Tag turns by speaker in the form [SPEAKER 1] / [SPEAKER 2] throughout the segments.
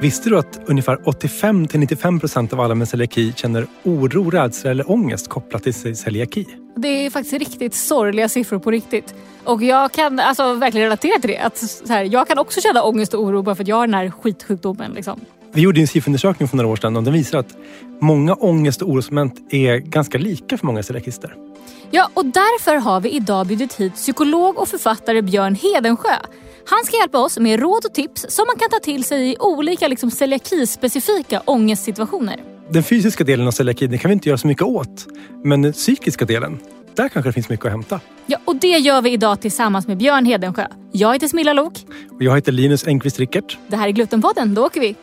[SPEAKER 1] Visste du att ungefär 85-95% av alla med celiaki känner oro, rädsla eller ångest kopplat till celiaki?
[SPEAKER 2] Det är faktiskt riktigt sorgliga siffror på riktigt. Och jag kan alltså verkligen relatera till det. Att, så här, jag kan också känna ångest och oro bara för att jag har den här skitsjukdomen. Liksom.
[SPEAKER 1] Vi gjorde en SIFO-undersökning för några år sedan och den visar att många ångest och orosmoment är ganska lika för många celiakister.
[SPEAKER 2] Ja, och därför har vi idag bjudit hit psykolog och författare Björn Hedensjö. Han ska hjälpa oss med råd och tips som man kan ta till sig i olika liksom, celiaki-specifika ångestsituationer.
[SPEAKER 1] Den fysiska delen av celiaki kan vi inte göra så mycket åt. Men den psykiska delen, där kanske det finns mycket att hämta.
[SPEAKER 2] Ja, och det gör vi idag tillsammans med Björn Hedensjö. Jag heter Smilla Lok.
[SPEAKER 1] Och jag heter Linus Engqvist Rickert.
[SPEAKER 2] Det här är Glutenpodden, då åker vi!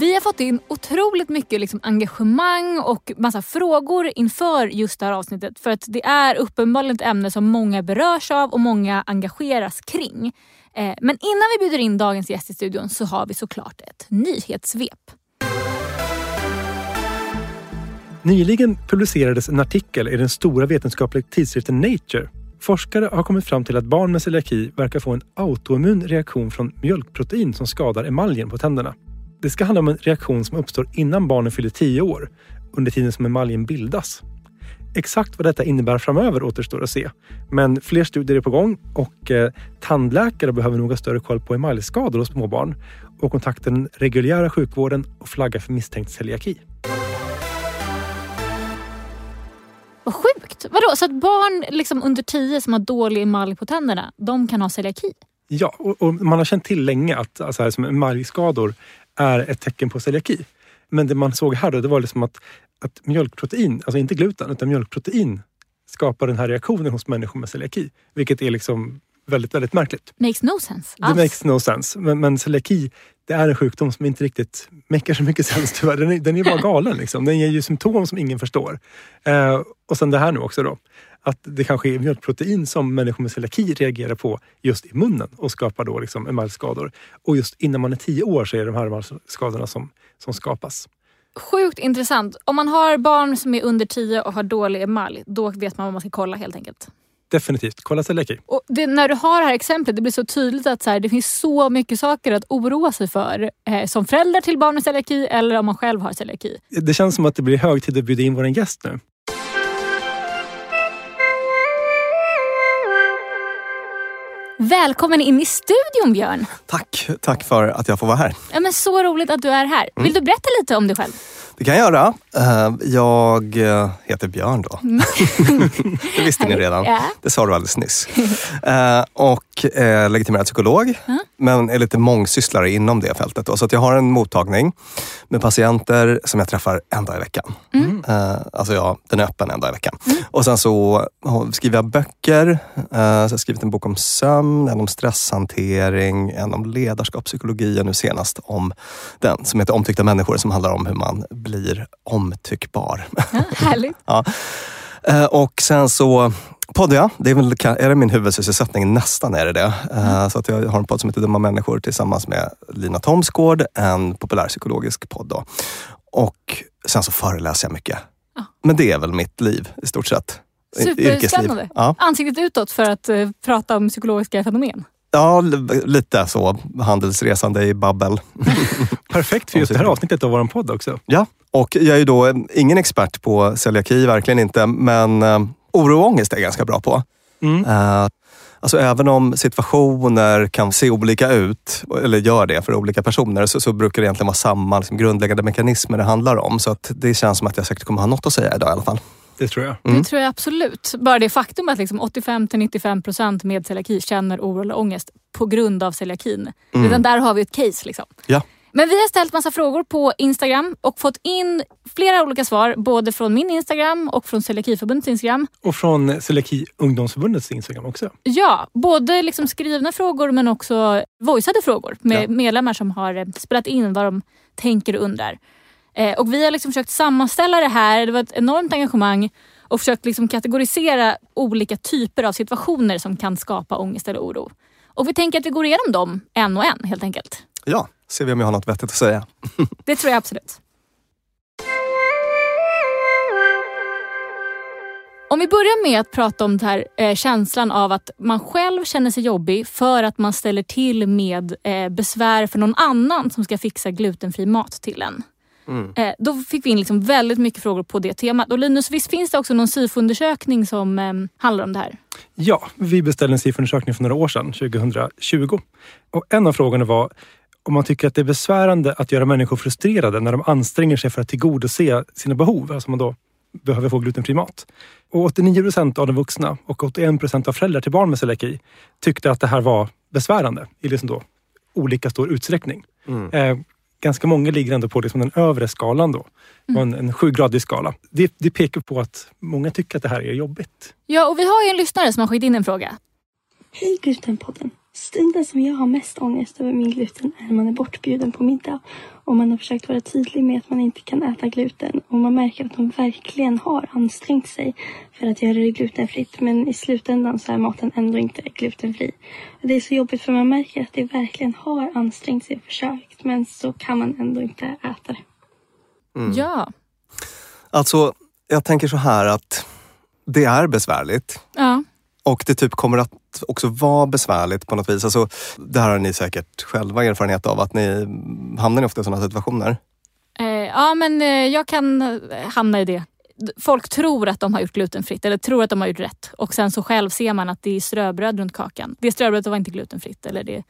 [SPEAKER 2] Vi har fått in otroligt mycket liksom engagemang och massa frågor inför just det här avsnittet. För att det är uppenbarligen ett ämne som många berörs av och många engageras kring. Eh, men innan vi bjuder in dagens gäst i studion så har vi såklart ett nyhetssvep.
[SPEAKER 1] Nyligen publicerades en artikel i den stora vetenskapliga tidskriften Nature. Forskare har kommit fram till att barn med celiaki verkar få en autoimmun reaktion från mjölkprotein som skadar emaljen på tänderna. Det ska handla om en reaktion som uppstår innan barnen fyller 10 år, under tiden som emaljen bildas. Exakt vad detta innebär framöver återstår att se. Men fler studier är på gång och eh, tandläkare behöver nog ha större koll på emaljskador hos små barn och kontakta den reguljära sjukvården och flagga för misstänkt celiaki.
[SPEAKER 2] Vad sjukt! Vadå, så att barn liksom under 10 som har dålig emalj på tänderna, de kan ha celiaki?
[SPEAKER 1] Ja, och, och man har känt till länge att alltså här, som emaljskador är ett tecken på celiaki. Men det man såg här då, det var liksom att, att mjölkprotein, alltså inte gluten, utan mjölkprotein skapar den här reaktionen hos människor med celiaki. Vilket är liksom väldigt, väldigt märkligt.
[SPEAKER 2] Makes no sense
[SPEAKER 1] Det makes no sense. Men, men celiaki, det är en sjukdom som inte riktigt mäcker så mycket sens tyvärr. Den är, den är bara galen. Liksom. Den ger ju symptom som ingen förstår. Eh, och sen det här nu också då. Att det kanske är mjölkprotein som människor med celiaki reagerar på just i munnen och skapar då liksom emaljskador. Och just innan man är tio år så är det de här emaljskadorna som, som skapas.
[SPEAKER 2] Sjukt intressant. Om man har barn som är under tio och har dålig emalj, då vet man vad man ska kolla helt enkelt.
[SPEAKER 1] Definitivt. Kolla celiaki.
[SPEAKER 2] Och det, när du har det här exemplet, det blir så tydligt att så här, det finns så mycket saker att oroa sig för. Eh, som förälder till barn med celiaki eller om man själv har celiaki.
[SPEAKER 1] Det känns som att det blir hög tid att bjuda in vår gäst nu.
[SPEAKER 2] Välkommen in i studion Björn!
[SPEAKER 3] Tack, tack för att jag får vara här.
[SPEAKER 2] Ja, men så roligt att du är här. Vill du berätta lite om dig själv?
[SPEAKER 3] Det kan jag göra. Eh, Jag eh, heter Björn då. det visste ni redan.
[SPEAKER 2] Ja.
[SPEAKER 3] Det sa du alldeles nyss. Eh, Och är legitimerad psykolog, men är lite mångsysslare inom det fältet. Då. Så att jag har en mottagning med patienter som jag träffar en dag i veckan. Eh, Alltså ja, den är öppen en dag i veckan. Och sen så skriver jag böcker. Så jag har skrivit en bok om sömn, en om stresshantering, en om ledarskapspsykologi och nu senast om den som heter Omtyckta människor som handlar om hur man blir omtyckbar.
[SPEAKER 2] Ja, härligt.
[SPEAKER 3] ja. Eh, Och sen så poddar jag. Det är, väl, är det min huvudsysselsättning? Nästan är det det. Eh, Så att jag har en podd som heter Dumma människor tillsammans med Lina Thomsgård, en populärpsykologisk podd. Då. Och sen så föreläser jag mycket.
[SPEAKER 2] Ja.
[SPEAKER 3] Men det är väl mitt liv i stort sett.
[SPEAKER 2] Superspännande.
[SPEAKER 3] Ja.
[SPEAKER 2] Ansiktet utåt för att eh, prata om psykologiska fenomen.
[SPEAKER 3] Ja, lite så. Handelsresande i babbel.
[SPEAKER 1] Perfekt för just det här avsnittet av vår podd också.
[SPEAKER 3] Ja, och jag är ju då ingen expert på celiaki, verkligen inte. Men eh, oro och ångest är jag ganska bra på.
[SPEAKER 1] Mm.
[SPEAKER 3] Eh, alltså även om situationer kan se olika ut, eller gör det för olika personer, så, så brukar det egentligen vara samma liksom, grundläggande mekanismer det handlar om. Så att det känns som att jag säkert kommer ha något att säga idag i alla fall.
[SPEAKER 1] Det tror jag.
[SPEAKER 3] Mm.
[SPEAKER 2] Det tror jag absolut. Bara det faktum att liksom 85-95% med celiaki känner oro eller ångest på grund av celiakin. Redan där har vi ett case. Liksom.
[SPEAKER 3] Ja.
[SPEAKER 2] Men vi har ställt massa frågor på Instagram och fått in flera olika svar. Både från min Instagram och från Celiakiförbundets Instagram.
[SPEAKER 1] Och från Celiaki ungdomsförbundets Instagram också.
[SPEAKER 2] Ja, både liksom skrivna frågor men också voiceade frågor med
[SPEAKER 1] Ja.
[SPEAKER 2] medlemmar som har eh, spelat in vad de tänker och undrar. Eh, och vi har liksom försökt sammanställa det här. Det var ett enormt engagemang och försökt liksom kategorisera olika typer av situationer som kan skapa ångest eller oro. Och vi tänker att vi går igenom dem en och en helt enkelt.
[SPEAKER 3] Ja, Ser vi om jag har något vettigt att säga.
[SPEAKER 2] det tror jag absolut. Om vi börjar med att prata om den här eh, känslan av att man själv känner sig jobbig för att man ställer till med eh, besvär för någon annan som ska fixa glutenfri mat till en. Mm. Eh, då fick vi in liksom väldigt mycket frågor på det temat. Och Linus, visst finns det också någon SIFO-undersökning som eh, handlar om det här?
[SPEAKER 1] Ja, vi beställde en SIFO-undersökning för några år sedan, 2020. Och en av frågorna var om man tycker att det är besvärande att göra människor frustrerade när de anstränger sig för att tillgodose sina behov. Alltså man då behöver få glutenfri mat. Och 89 procent av de vuxna och 81 procent av föräldrar till barn med celiaki tyckte att det här var besvärande i liksom då olika stor utsträckning. Mm. Eh, ganska många ligger ändå på liksom den övre skalan då. Mm. En, en sjugradig skala. Det, det pekar på att många tycker att det här är jobbigt.
[SPEAKER 2] Ja, och vi har ju en lyssnare som har skickat in en fråga.
[SPEAKER 4] Hej Glutenpodden! Stunden som jag har mest ångest över min gluten är när man är bortbjuden på middag och man har försökt vara tydlig med att man inte kan äta gluten och man märker att de verkligen har ansträngt sig för att göra det glutenfritt men i slutändan så är maten ändå inte glutenfri. Det är så jobbigt för man märker att det verkligen har ansträngt sig och försökt men så kan man ändå inte äta det.
[SPEAKER 2] Mm. Ja.
[SPEAKER 3] Alltså, jag tänker så här att det är besvärligt.
[SPEAKER 2] Ja.
[SPEAKER 3] Och det typ kommer att också vara besvärligt på något vis. Alltså, det här har ni säkert själva erfarenhet av, att ni hamnar ni ofta i sådana situationer?
[SPEAKER 2] Eh, ja, men eh, jag kan eh, hamna i det. Folk tror att de har gjort glutenfritt eller tror att de har gjort rätt och sen så själv ser man att det är ströbröd runt kakan. Det ströbrödet var inte glutenfritt eller det,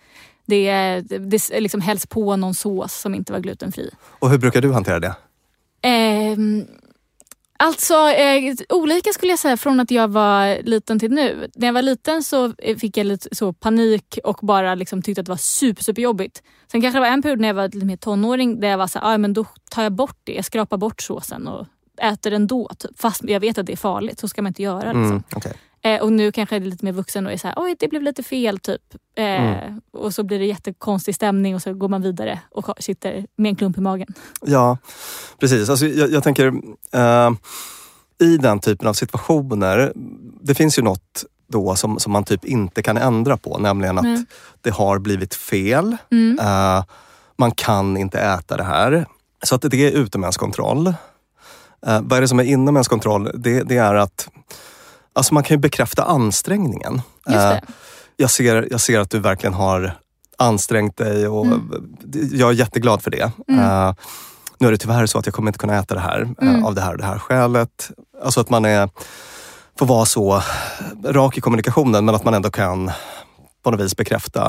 [SPEAKER 2] det, det, det liksom hälls på någon sås som inte var glutenfri.
[SPEAKER 3] Och hur brukar du hantera det?
[SPEAKER 2] Eh, Alltså eh, olika skulle jag säga från att jag var liten till nu. När jag var liten så eh, fick jag lite så panik och bara liksom tyckte att det var super, super jobbigt. Sen kanske det var en period när jag var lite mer tonåring där jag var så här, ah, men då tar jag bort det. Jag skrapar bort såsen och äter den då. Typ. Fast jag vet att det är farligt, så ska man inte göra. Liksom. Mm,
[SPEAKER 3] okay.
[SPEAKER 2] Eh, och nu kanske jag är lite mer vuxen och är såhär, oj det blev lite fel typ. Eh, mm. Och så blir det jättekonstig stämning och så går man vidare och sitter med en klump i magen.
[SPEAKER 3] Ja, precis. Alltså, jag, jag tänker, uh, i den typen av situationer, det finns ju något då som, som man typ inte kan ändra på, nämligen att mm. det har blivit fel. Mm. Uh, man kan inte äta det här. Så att det är utom ens kontroll. Uh, vad är det som är inom ens kontroll? Det, det är att Alltså man kan ju bekräfta ansträngningen.
[SPEAKER 2] Uh,
[SPEAKER 3] jag, ser, jag ser att du verkligen har ansträngt dig och mm. jag är jätteglad för det. Mm. Uh, nu är det tyvärr så att jag kommer inte kunna äta det här eh, mm. av det här och det här skälet. Alltså att man är, får vara så rak i kommunikationen men att man ändå kan på något vis bekräfta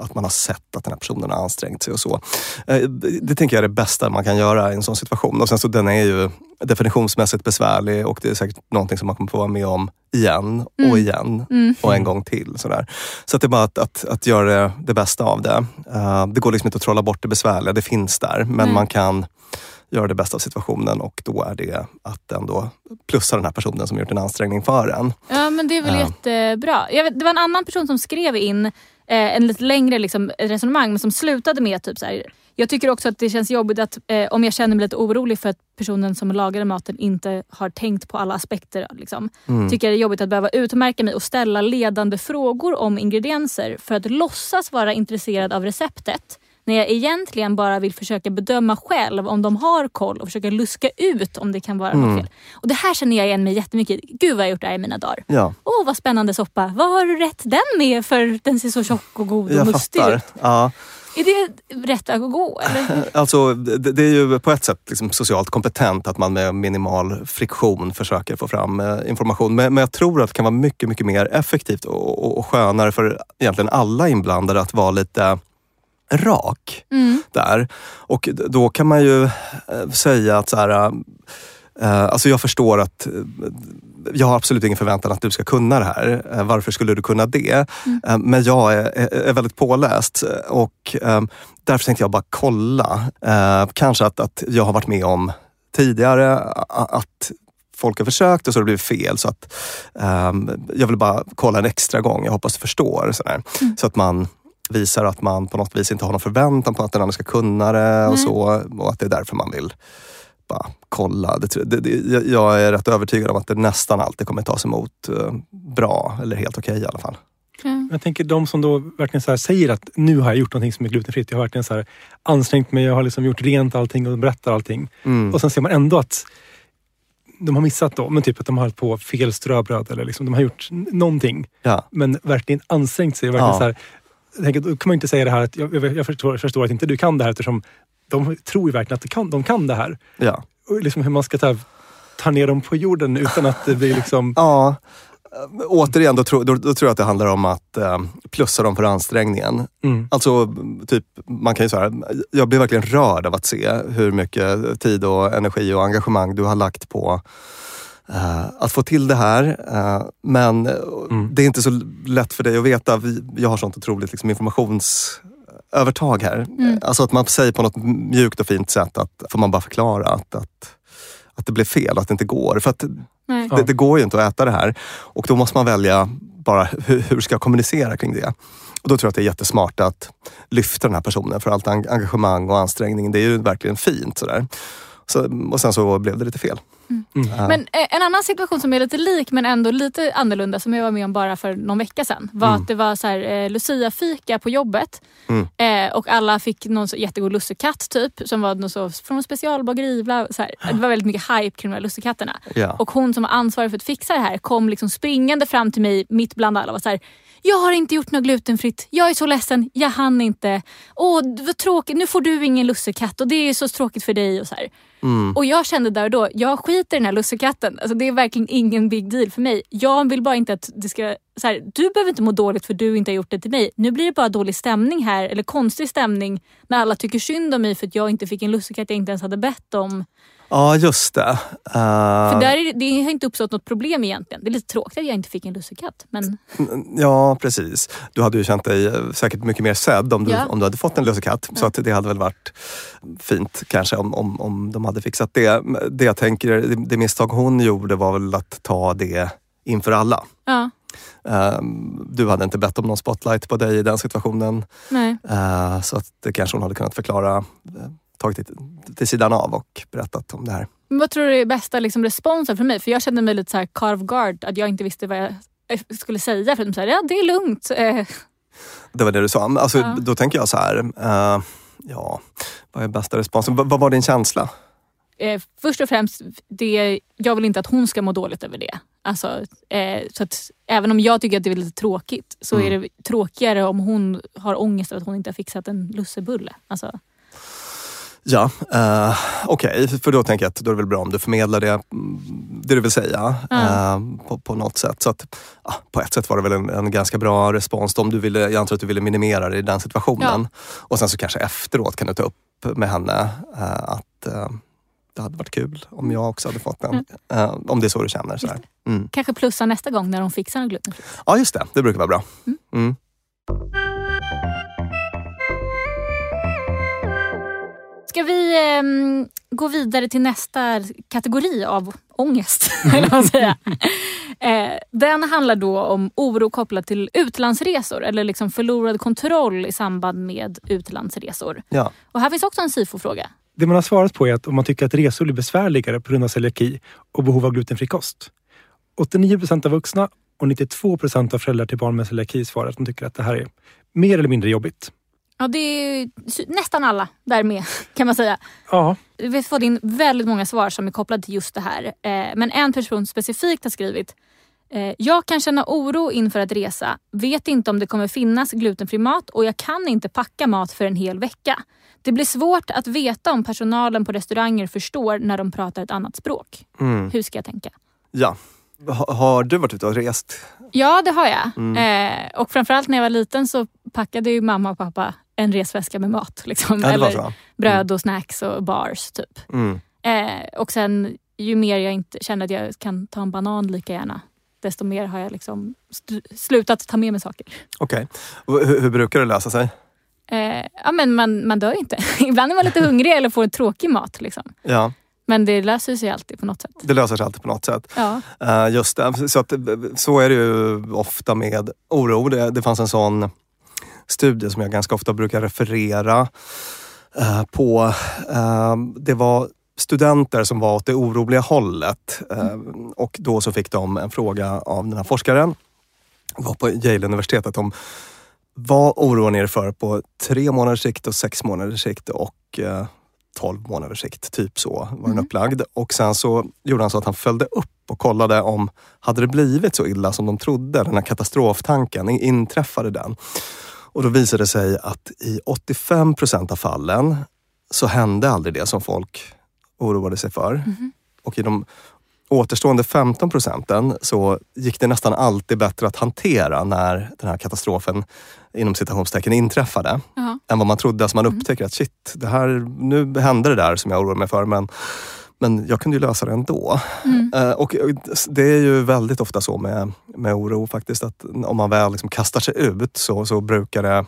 [SPEAKER 3] att man har sett att den här personen har ansträngt sig och så. Eh, det tänker jag är det bästa man kan göra i en sån situation. Och sen så den är ju definitionsmässigt besvärlig och det är säkert någonting som man kommer få vara med om igen och mm. igen mm. och en gång till. Sådär. Så att det är bara att, att, att göra det, det, bästa av det. Uh, det går liksom inte att trolla bort det besvärliga, det finns där. Men mm. man kan göra det bästa av situationen och då är det att ändå plussa den här personen som gjort en ansträngning för en.
[SPEAKER 2] Ja men det är väl uh. jättebra. Vet, det var en annan person som skrev in eh, en lite längre liksom, resonemang men som slutade med typ så här, jag tycker också att det känns jobbigt att eh, om jag känner mig lite orolig för att personen som lagade maten inte har tänkt på alla aspekter. Liksom. Mm. Tycker jag det är jobbigt att behöva utmärka mig och ställa ledande frågor om ingredienser för att låtsas vara intresserad av receptet när jag egentligen bara vill försöka bedöma själv om de har koll och försöka luska ut om det kan vara mm. något fel. Och Det här känner jag igen mig jättemycket Gud vad jag gjort det här i mina dagar.
[SPEAKER 3] Ja.
[SPEAKER 2] Åh vad spännande soppa. Vad har du rätt den med för den ser så tjock och god och jag mustig
[SPEAKER 3] ut? Ja.
[SPEAKER 2] Är det rätt att gå? Eller?
[SPEAKER 3] Alltså, det, det, är ju på ett sätt liksom socialt kompetent att man med minimal friktion försöker få fram eh, information. Men, men, jag tror att det kan vara mycket, mycket mer effektivt och, och, och skönare för egentligen alla inblandade att vara lite rak mm. där. Och då kan man ju eh, säga att så här, Uh, alltså jag förstår att uh, jag har absolut ingen förväntan att du ska kunna det här. Varför skulle du kunna det? Mm. men jag är, är, väldigt påläst och därför tänkte jag bara kolla. kanske att, att jag har varit med om tidigare att folk har försökt och så har det blivit fel. Så att, jag vill bara kolla en extra gång. Jag hoppas du förstår. Mm. Så att man visar att man på något vis inte har någon förväntan på att den andra ska kunna det och så. Och att det är därför man vill bara kolla. Det, det, det, jag är rätt övertygad om att det nästan alltid kommer tas emot uh, bra eller helt okej okay, i alla fall.
[SPEAKER 1] Mm. Jag tänker de som då verkligen så säger att nu har jag gjort någonting som är glutenfritt. Jag har verkligen så här ansträngt mig, jag har liksom gjort rent allting och berättar allting. Mm. Och sen ser man ändå att de har missat då, men typ att de har hållit på fel ströbröd eller liksom, de har gjort någonting.
[SPEAKER 3] Ja.
[SPEAKER 1] Men verkligen ansträngt sig. Verkligen
[SPEAKER 3] Ja.
[SPEAKER 1] så här, tänker, då kan man inte säga det här att jag, jag, jag förstår, förstår att inte du kan det här eftersom de tror ju verkligen att de kan, de kan det här.
[SPEAKER 3] Ja.
[SPEAKER 1] Och liksom hur man ska ta, ta ner dem på jorden utan att det blir liksom...
[SPEAKER 3] Ja. Återigen, då, tror- då, då tror jag att det handlar om att eh, plussa dem för ansträngningen.
[SPEAKER 1] Mm.
[SPEAKER 3] Alltså, typ, man kan ju säga, jag blir verkligen rörd av att se hur mycket tid och energi och engagemang du har lagt på att få till det här. Eh, men eh,
[SPEAKER 1] Mm.
[SPEAKER 3] det är inte så lätt för dig att veta. Vi, jag har sånt otroligt liksom, informationsövertag här.
[SPEAKER 2] Mm.
[SPEAKER 3] Alltså att man säger på något mjukt och fint sätt att får man bara förklara att, att, att det blev fel, att det inte går. För att det, det går ju inte att äta det här. Och då måste man välja bara hur, hur ska jag kommunicera kring det. Och då tror jag att det är jättesmart att lyfta den här personen för allt en- engagemang och ansträngning. Det är ju verkligen fint. Sådär. Så, och sen så blev det lite fel.
[SPEAKER 1] Mm.
[SPEAKER 3] Ja.
[SPEAKER 2] Men eh, en annan situation som är lite lik men ändå lite annorlunda som jag var med om bara för någon vecka sedan var
[SPEAKER 3] Mm.
[SPEAKER 2] att det var så här, eh, Lucia-fika på jobbet
[SPEAKER 3] Mm.
[SPEAKER 2] eh, och alla fick någon så jättegod lussekatt typ som var någon så, från specialbageri. bla, Så här. Det var väldigt mycket hype kring de här lussekatterna.
[SPEAKER 3] Ja.
[SPEAKER 2] Och hon som var ansvarig för att fixa det här kom liksom springande fram till mig mitt bland alla och var så här, jag har inte gjort något glutenfritt, jag är så ledsen, jag hann inte. Åh, vad tråkigt, nu får du ingen lussekatt och det är så tråkigt för dig. Och så.
[SPEAKER 3] Mm.
[SPEAKER 2] Och jag kände där och då, jag skiter i den här lussekatten. Alltså, det är verkligen ingen big deal för mig. Jag vill bara inte att det ska... Så här, du behöver inte må dåligt för du inte har gjort det till mig. Nu blir det bara dålig stämning här, eller konstig stämning när alla tycker synd om mig för att jag inte fick en lussekatt jag inte ens hade bett om.
[SPEAKER 3] Ja, just det. Eh,
[SPEAKER 2] För där är, det- har inte uppstått något problem egentligen. Det är lite tråkigt att jag inte fick en lussekatt. Men
[SPEAKER 3] Ja, precis. Du hade ju känt dig eh, säkert mycket mer sedd om du,
[SPEAKER 2] Ja.
[SPEAKER 3] om du hade fått en lussekatt. Så att det hade väl varit fint kanske om, om, om de hade fixat det. Det jag tänker, det, det misstag hon gjorde var väl att ta det inför alla.
[SPEAKER 2] ja,
[SPEAKER 3] Ehm, Du hade inte bett om någon spotlight på dig i den situationen.
[SPEAKER 2] nej.
[SPEAKER 3] Eh, Så att det kanske hon hade kunnat förklara, tagit det till, sidan av och berättat om det här.
[SPEAKER 2] Men vad tror du är bästa liksom, responsen från mig? För jag kände mig lite så här caught off guard. Att jag inte visste vad jag eh, skulle säga. För de sa ja det är lugnt. Eh,
[SPEAKER 3] Det var det du sa. Alltså,
[SPEAKER 2] Ja.
[SPEAKER 3] Då tänker jag så här, eh, ja, vad är bästa responsen? Vad, vad var din känsla?
[SPEAKER 2] eh, först och främst, det, jag vill inte att hon ska må dåligt över det. Alltså, eh, så att, även om jag tycker att det är lite tråkigt så
[SPEAKER 3] Mm.
[SPEAKER 2] är det tråkigare om hon har ångest över att hon inte har fixat en lussebulle. Alltså,
[SPEAKER 3] Ja, uh, okej. För då tänker jag att då är det väl bra om du förmedlar det, mm, det du vill säga
[SPEAKER 2] Ja.
[SPEAKER 3] eh, på, på något sätt. Så att, ja, på ett sätt var det väl en, en ganska bra respons. Om du ville, jag antar att du ville minimera det i den situationen. Och sen så kanske efteråt kan du ta upp med henne eh, att det hade varit kul om jag också hade fått den. Eh, om det är så du känner. Så här. Mm.
[SPEAKER 2] kanske plussa nästa gång när hon fixar något glutenfritt.
[SPEAKER 3] Ja, just det. Det brukar vara bra.
[SPEAKER 2] Ska vi ehm, gå vidare till nästa kategori av ångest? säger. eh, den handlar då om oro kopplat till utlandsresor eller liksom förlorad kontroll i samband med utlandsresor.
[SPEAKER 3] Ja.
[SPEAKER 2] Och här finns också en SIFO-fråga.
[SPEAKER 1] Det man har svarat på är att om man tycker att resor blir besvärligare på grund av celiaki och behov av glutenfri kost. 89 procent av vuxna och 92 procent av föräldrar till barn med celiaki svarar att de tycker att det här är mer eller mindre jobbigt.
[SPEAKER 2] Ja, det är nästan alla där med kan man säga.
[SPEAKER 1] Ja,
[SPEAKER 2] Vi har fått in väldigt många svar som är kopplade till just det här. Eh, men en person specifikt har skrivit eh, Jag kan känna oro inför att resa. Vet inte om det kommer finnas glutenfri mat och jag kan inte packa mat för en hel vecka. Det blir svårt att veta om personalen på restauranger förstår när de pratar ett annat språk.
[SPEAKER 3] Mm.
[SPEAKER 2] Hur ska jag tänka?
[SPEAKER 3] ja. Ha, har du varit ute och rest?
[SPEAKER 2] Ja, det har jag. Eh, och framförallt när jag var liten så packade ju mamma och pappa en resväska med mat. Liksom.
[SPEAKER 3] Ja,
[SPEAKER 2] Eller bröd och snacks och bars typ.
[SPEAKER 3] Mm.
[SPEAKER 2] Eh, och sen ju mer jag inte känner att jag kan ta en banan lika gärna desto mer har jag liksom slutat ta med mig saker.
[SPEAKER 3] Okej. Och Hur, hur brukar det lösa sig?
[SPEAKER 2] Eh, ja, men man, man dör inte. Ibland är man lite hungrig eller får en tråkig mat. Liksom.
[SPEAKER 3] Ja,
[SPEAKER 2] Men det löser sig alltid på något sätt.
[SPEAKER 3] det löser sig alltid på något sätt.
[SPEAKER 2] Ja.
[SPEAKER 3] Eh, just det. Så, att, så är det ju ofta med oro. Det, det fanns en sån studie som jag ganska ofta brukar referera eh, på. Eh, det var studenter som var åt det oroliga hållet eh, och då så fick de en fråga av den här forskaren, var på Yale-universitetet om vad oroar ni er för på tre månaders sikt och sex månaders sikt och eh, 12 månaders sikt. Typ så var den upplagd. Och sen så gjorde han så att han följde upp och kollade om, hade det blivit så illa som de trodde? Den här katastroftanken, inträffade den? Och då visade det sig att i 85 procent av fallen så hände aldrig det som folk oroade sig för. Och i de återstående 15 procenten så gick det nästan alltid bättre att hantera när den här katastrofen inom citationstecken inträffade.
[SPEAKER 2] Jaha.
[SPEAKER 3] Än vad man trodde. Alltså man upptäcker att shit, det här, nu hände det där som jag oroar mig för men, men jag kunde ju lösa det ändå. Eh, och det är ju väldigt ofta så med, med oro faktiskt att om man väl liksom kastar sig ut så, så brukar det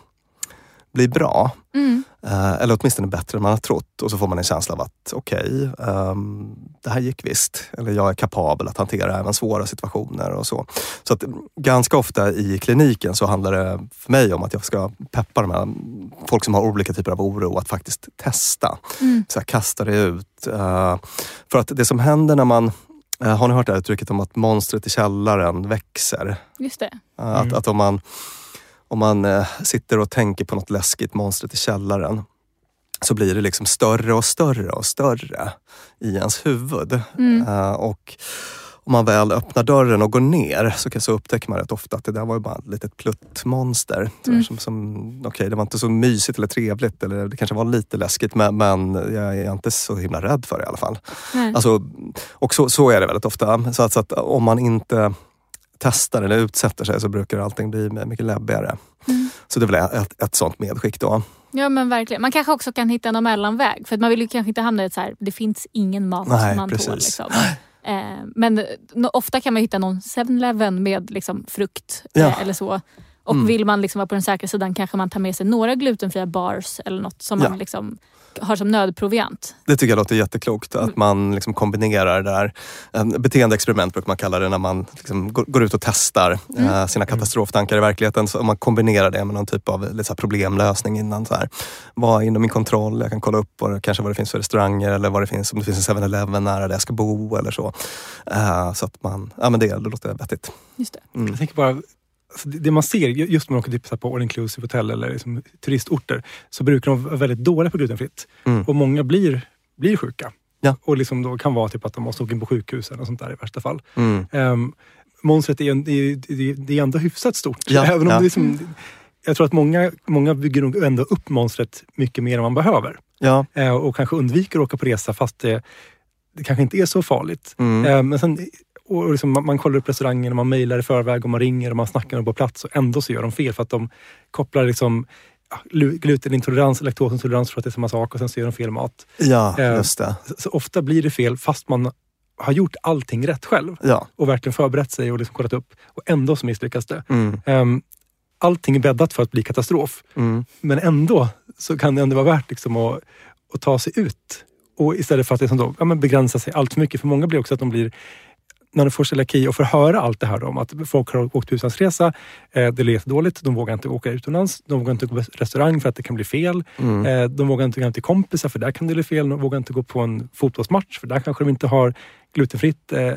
[SPEAKER 3] bli bra.
[SPEAKER 2] Mm.
[SPEAKER 3] Eh, eller åtminstone bättre än man har trott. Och så får man en känsla av att okej, ehm, det här gick visst. Eller jag är kapabel att hantera även svåra situationer och så. Så att mm, ganska ofta i kliniken så handlar det för mig om att jag ska peppa de här folk som har olika typer av oro att faktiskt testa. Så här, kasta det ut. Eh, för att det som händer när man eh, har ni hört det här uttrycket om att monstret i källaren växer?
[SPEAKER 2] Just det.
[SPEAKER 3] Att, att om man, om man eh, sitter och tänker på något läskigt monstret i källaren så blir det liksom större och större och större i ens huvud. Eh, och om man väl öppnar dörren och går ner så, så upptäcker man rätt ofta att det där var ju bara ett litet pluttmonster. Mm. Som, som, Okej, det var inte så mysigt eller trevligt eller det kanske var lite läskigt men, men jag är inte så himla rädd för det i alla fall.
[SPEAKER 2] Nej.
[SPEAKER 3] Alltså, och så, så är det väldigt ofta. Så att, så att om man inte testar eller utsätter sig så brukar allting bli mycket läbbigare. Så det är väl ett, ett sånt medskick då.
[SPEAKER 2] Ja men verkligen. Man kanske också kan hitta någon mellanväg. För man vill ju kanske inte hamna i ett så här, det finns ingen mat
[SPEAKER 3] Nej,
[SPEAKER 2] som man tål.
[SPEAKER 3] precis.
[SPEAKER 2] Liksom. Eh, men nå- ofta kan man hitta någon 7-Eleven med liksom, frukt
[SPEAKER 3] Ja.
[SPEAKER 2] eh, eller så. Och
[SPEAKER 3] Mm.
[SPEAKER 2] vill man liksom vara på den säkra sidan kanske man tar med sig några glutenfria bars eller något som
[SPEAKER 3] Ja.
[SPEAKER 2] man liksom har som nödproviant.
[SPEAKER 3] Det tycker jag låter jätteklokt, att man liksom kombinerar det där. En beteendeexperiment brukar man kalla det när man liksom går, ut och testar eh, sina katastroftankar i verkligheten. Så om man kombinerar det med någon typ av lite problemlösning innan. Så här. Vad är inom min kontroll? Jag kan kolla upp vad, det- kanske vad det finns för restauranger eller vad det finns, om det finns en 7-Eleven nära där jag ska bo eller så. Eh, så att man, ja men det, det låter vettigt.
[SPEAKER 2] Just det.
[SPEAKER 1] Jag tänker bara, alltså det man ser ju- just när man åker typ här på all inclusive hotell eller liksom turistorter så brukar de vara väldigt dåliga på glutenfritt.
[SPEAKER 3] Mm.
[SPEAKER 1] Och många blir, blir sjuka.
[SPEAKER 3] Ja.
[SPEAKER 1] Och liksom då kan vara typ att de måste åka in på sjukhus eller sånt där i värsta fall.
[SPEAKER 3] Mm.
[SPEAKER 1] Um, monstret är, en- det är, det ändå hyfsat stort.
[SPEAKER 3] Ja,
[SPEAKER 1] Även om
[SPEAKER 3] ja.
[SPEAKER 1] det liksom, jag tror att många, många bygger nog ändå upp monstret mycket mer än man behöver.
[SPEAKER 3] Ja,
[SPEAKER 1] Eh, och kanske undviker att åka på resa fast det, det kanske inte är så farligt.
[SPEAKER 3] Mm.
[SPEAKER 1] Eh, men sen, och liksom, man, man kollar upp restaurangen, och man mejlar i förväg och man ringer och man snackar med dem på plats och ändå så gör de fel för att de kopplar liksom glutenintolerans, laktosintolerans för att det är samma sak och sen så gör de fel mat.
[SPEAKER 3] ja
[SPEAKER 1] Eh,
[SPEAKER 3] just det.
[SPEAKER 1] Så, så ofta blir det fel fast man har gjort allting rätt själv
[SPEAKER 3] Ja.
[SPEAKER 1] och verkligen förberett sig och liksom kollat upp och ändå så misslyckas det.
[SPEAKER 3] Mm.
[SPEAKER 1] Um, allting är bäddat för att bli katastrof.
[SPEAKER 3] Mm.
[SPEAKER 1] Men ändå så kan det ändå vara värt liksom att, att ta sig ut. Och istället för att liksom då, ja, begränsa sig allt för mycket. För många blir också att de blir när de får celiaki och får höra allt det här om att folk har åkt utlandsresa, eh, det lät dåligt, de vågar inte åka utomlands, de vågar inte gå på restaurang för att det kan bli fel.
[SPEAKER 3] Mm.
[SPEAKER 1] Eh, de vågar inte gå till kompisar för där kan det bli fel. De vågar inte gå på en fotbollsmatch för där kanske de inte har glutenfritt. Eh,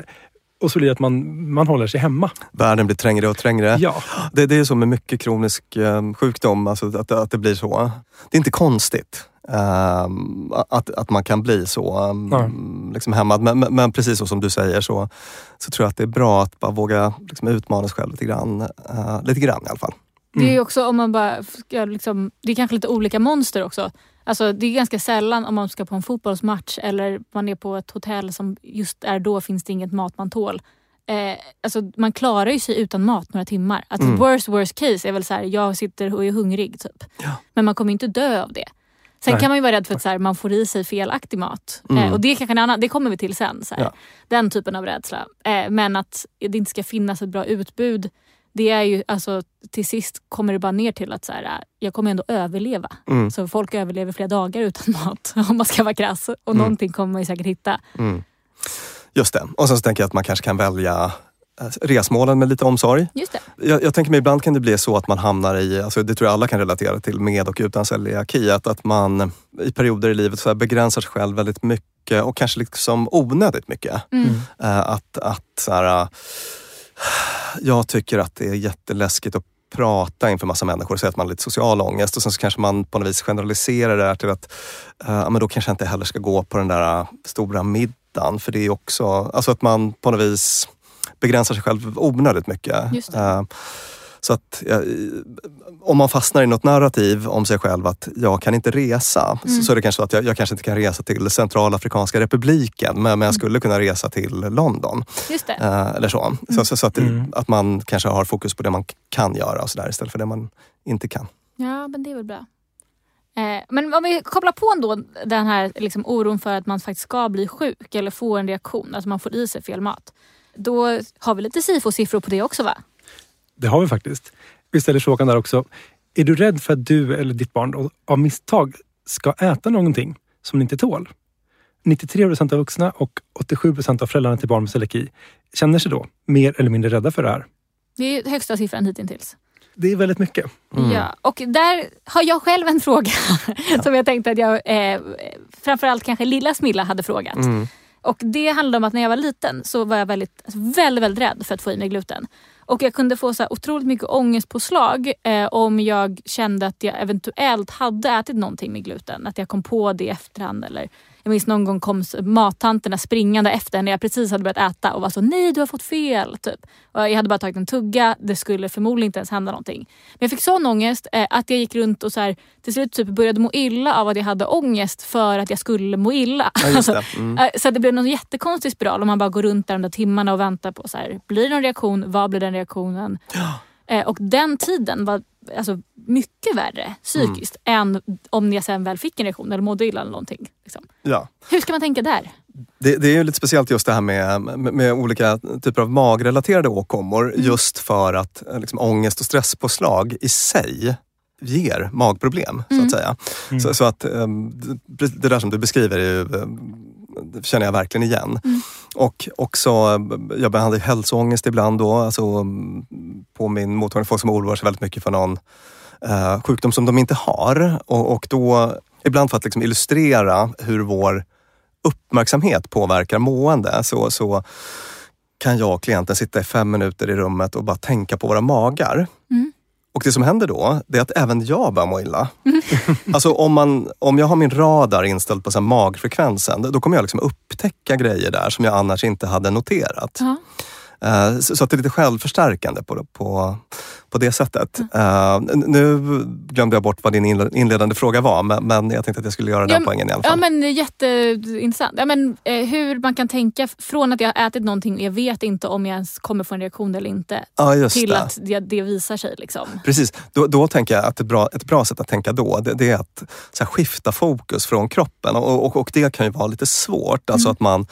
[SPEAKER 1] och så blir det att man, man håller sig hemma.
[SPEAKER 3] Världen blir trängre och trängre.
[SPEAKER 1] Ja,
[SPEAKER 3] Det, det är så med mycket kronisk eh, sjukdom, alltså att, att det blir så. Det är inte konstigt ehm, att, att man kan bli så um, liksom hämmad. Men, men, men precis så som du säger så, så tror jag att det är bra att bara våga liksom, utmana sig själv lite grann. eh, lite grann i alla fall.
[SPEAKER 2] Det är
[SPEAKER 3] Mm.
[SPEAKER 2] också om man bara ska liksom, det är kanske lite olika monster också. Alltså det är ganska sällan om man ska på en fotbollsmatch eller man är på ett hotell som just är då finns det inget mat man tål. Eh, alltså man klarar ju sig utan mat några timmar. Alltså
[SPEAKER 3] Mm.
[SPEAKER 2] worst worst case är väl så här, jag sitter och är hungrig typ.
[SPEAKER 3] Ja.
[SPEAKER 2] Men man kommer inte dö av det. Sen
[SPEAKER 1] Nej.
[SPEAKER 2] kan man ju vara rädd för att så här, man får i sig felaktig mat.
[SPEAKER 3] Mm.
[SPEAKER 2] Eh, och det kanske en annan, det kommer vi till sen. Så.
[SPEAKER 3] Ja.
[SPEAKER 2] Den typen av rädsla. Eh, men att det inte ska finnas ett bra utbud. Det är ju alltså till sist kommer det bara ner till att så här, äh, jag kommer ändå överleva.
[SPEAKER 3] Mm.
[SPEAKER 2] Så folk överlever flera dagar utan mat om man ska vara krass. Och
[SPEAKER 3] Mm.
[SPEAKER 2] någonting kommer man ju säkert hitta.
[SPEAKER 3] Mm. Just det. Och sen så tänker jag att man kanske kan välja eh, resmålen med lite omsorg.
[SPEAKER 2] Just det.
[SPEAKER 3] Jag, jag tänker mig ibland kan det bli så att man hamnar i, alltså det tror jag alla kan relatera till med och utan celiaki, att, att man i perioder i livet så begränsar sig själv väldigt mycket och kanske liksom onödigt mycket.
[SPEAKER 2] Mm.
[SPEAKER 3] Eh, att att så här, jag tycker att det är jätteläskigt att prata inför massa människor och säga att man har lite social ångest och sen så kanske man på något vis generaliserar det här till att uh, men då kanske jag inte heller ska gå på den där stora middagen för det är också, alltså att man på något vis begränsar sig själv onödigt mycket. Uh, så att om man fastnar i något narrativ om sig själv att jag kan inte resa, mm. så är det kanske så att jag, jag, kanske inte kan resa till Centralafrikanska republiken, men, men jag mm. skulle kunna resa till London.
[SPEAKER 2] Just det.
[SPEAKER 3] Uh, eller så. Mm. Så, så, så att, mm. att man kanske har fokus på det man kan göra och så där, istället för det man inte kan.
[SPEAKER 2] Ja, men det är väl bra. Eh, men om vi kopplar på ändå den här liksom, oron för att man faktiskt ska bli sjuk eller få en reaktion, att man får i sig fel mat. Då har vi lite SIFO-siffror på det också va?
[SPEAKER 1] Det har vi faktiskt. Vi ställer frågan där också. Är du rädd för att du eller ditt barn av misstag ska äta någonting som ni inte tål? 93 procent av vuxna och 87 procent av föräldrarna till barn med celiaki känner sig då mer eller mindre rädda för det här.
[SPEAKER 2] Det är högsta siffran hittills.
[SPEAKER 1] Det är väldigt mycket.
[SPEAKER 2] Mm. Ja, och där har jag själv en fråga ja. som jag tänkte att jag eh, framförallt kanske lilla Smilla hade frågat. Mm. Och Det handlar om att när jag var liten så var jag väldigt, alltså väldigt, väldigt rädd för att få i mig gluten. Och jag kunde få så otroligt mycket ångestpåslag eh, om jag kände att jag eventuellt hade ätit någonting med gluten. Att jag kom på det i efterhand eller jag minns någon gång kom mattanterna springande efter när jag precis hade börjat äta och var så nej du har fått fel. Typ. Och jag hade bara tagit en tugga, det skulle förmodligen inte ens hända någonting. Men jag fick sån ångest eh, att jag gick runt och så här, till slut typ började må illa av att jag hade ångest för att jag skulle må illa.
[SPEAKER 3] Ja, alltså, mm.
[SPEAKER 2] eh, så det blev någon jättekonstig spiral om man bara går runt där de där timmarna och väntar på så här, blir det någon reaktion, vad blir den reaktionen?
[SPEAKER 3] Ja.
[SPEAKER 2] Eh, och den tiden var alltså, mycket värre psykiskt mm. än om jag sen väl fick en reaktion eller mådde illa eller någonting. Liksom.
[SPEAKER 3] Ja.
[SPEAKER 2] Hur ska man tänka där?
[SPEAKER 3] Det, det, är ju lite speciellt just det här med, med, med olika typer av magrelaterade åkommor mm. just för att eh, liksom, ångest och stresspåslag i sig ger magproblem. Mm. Så att säga. Mm. Så, så, att det där som du beskriver är ju, det känner jag verkligen igen. Mm. Och också, jag behandlar hälsoångest ibland då, alltså på min mottagning, folk som oroar sig väldigt mycket för någon eh, sjukdom som de inte har. Och, och då, ibland för att liksom illustrera hur vår uppmärksamhet påverkar mående så, så kan jag och klienten sitta i fem minuter i rummet och bara tänka på våra magar. Och det som händer då, det är att även jag börjar må illa. Mm. alltså om, man, om jag har min radar inställd på så magfrekvensen, då kommer jag liksom upptäcka grejer där som jag annars inte hade noterat. Uh -huh. Så att det är lite självförstärkande på, på, på det sättet. Mm. Uh, nu glömde jag bort vad din inledande fråga var men, men jag tänkte att jag skulle göra den ja, poängen i alla fall.
[SPEAKER 2] Ja men jätteintressant. Ja, men, eh, hur man kan tänka från att jag har ätit någonting jag vet inte om jag ens kommer få en reaktion eller inte.
[SPEAKER 3] Ja,
[SPEAKER 2] till
[SPEAKER 3] det.
[SPEAKER 2] att det, det, visar sig. Liksom.
[SPEAKER 3] Precis, då, då tänker jag att ett bra, ett bra sätt att tänka då det, det är att här, skifta fokus från kroppen och, och, och, det kan ju vara lite svårt. Alltså mm. att man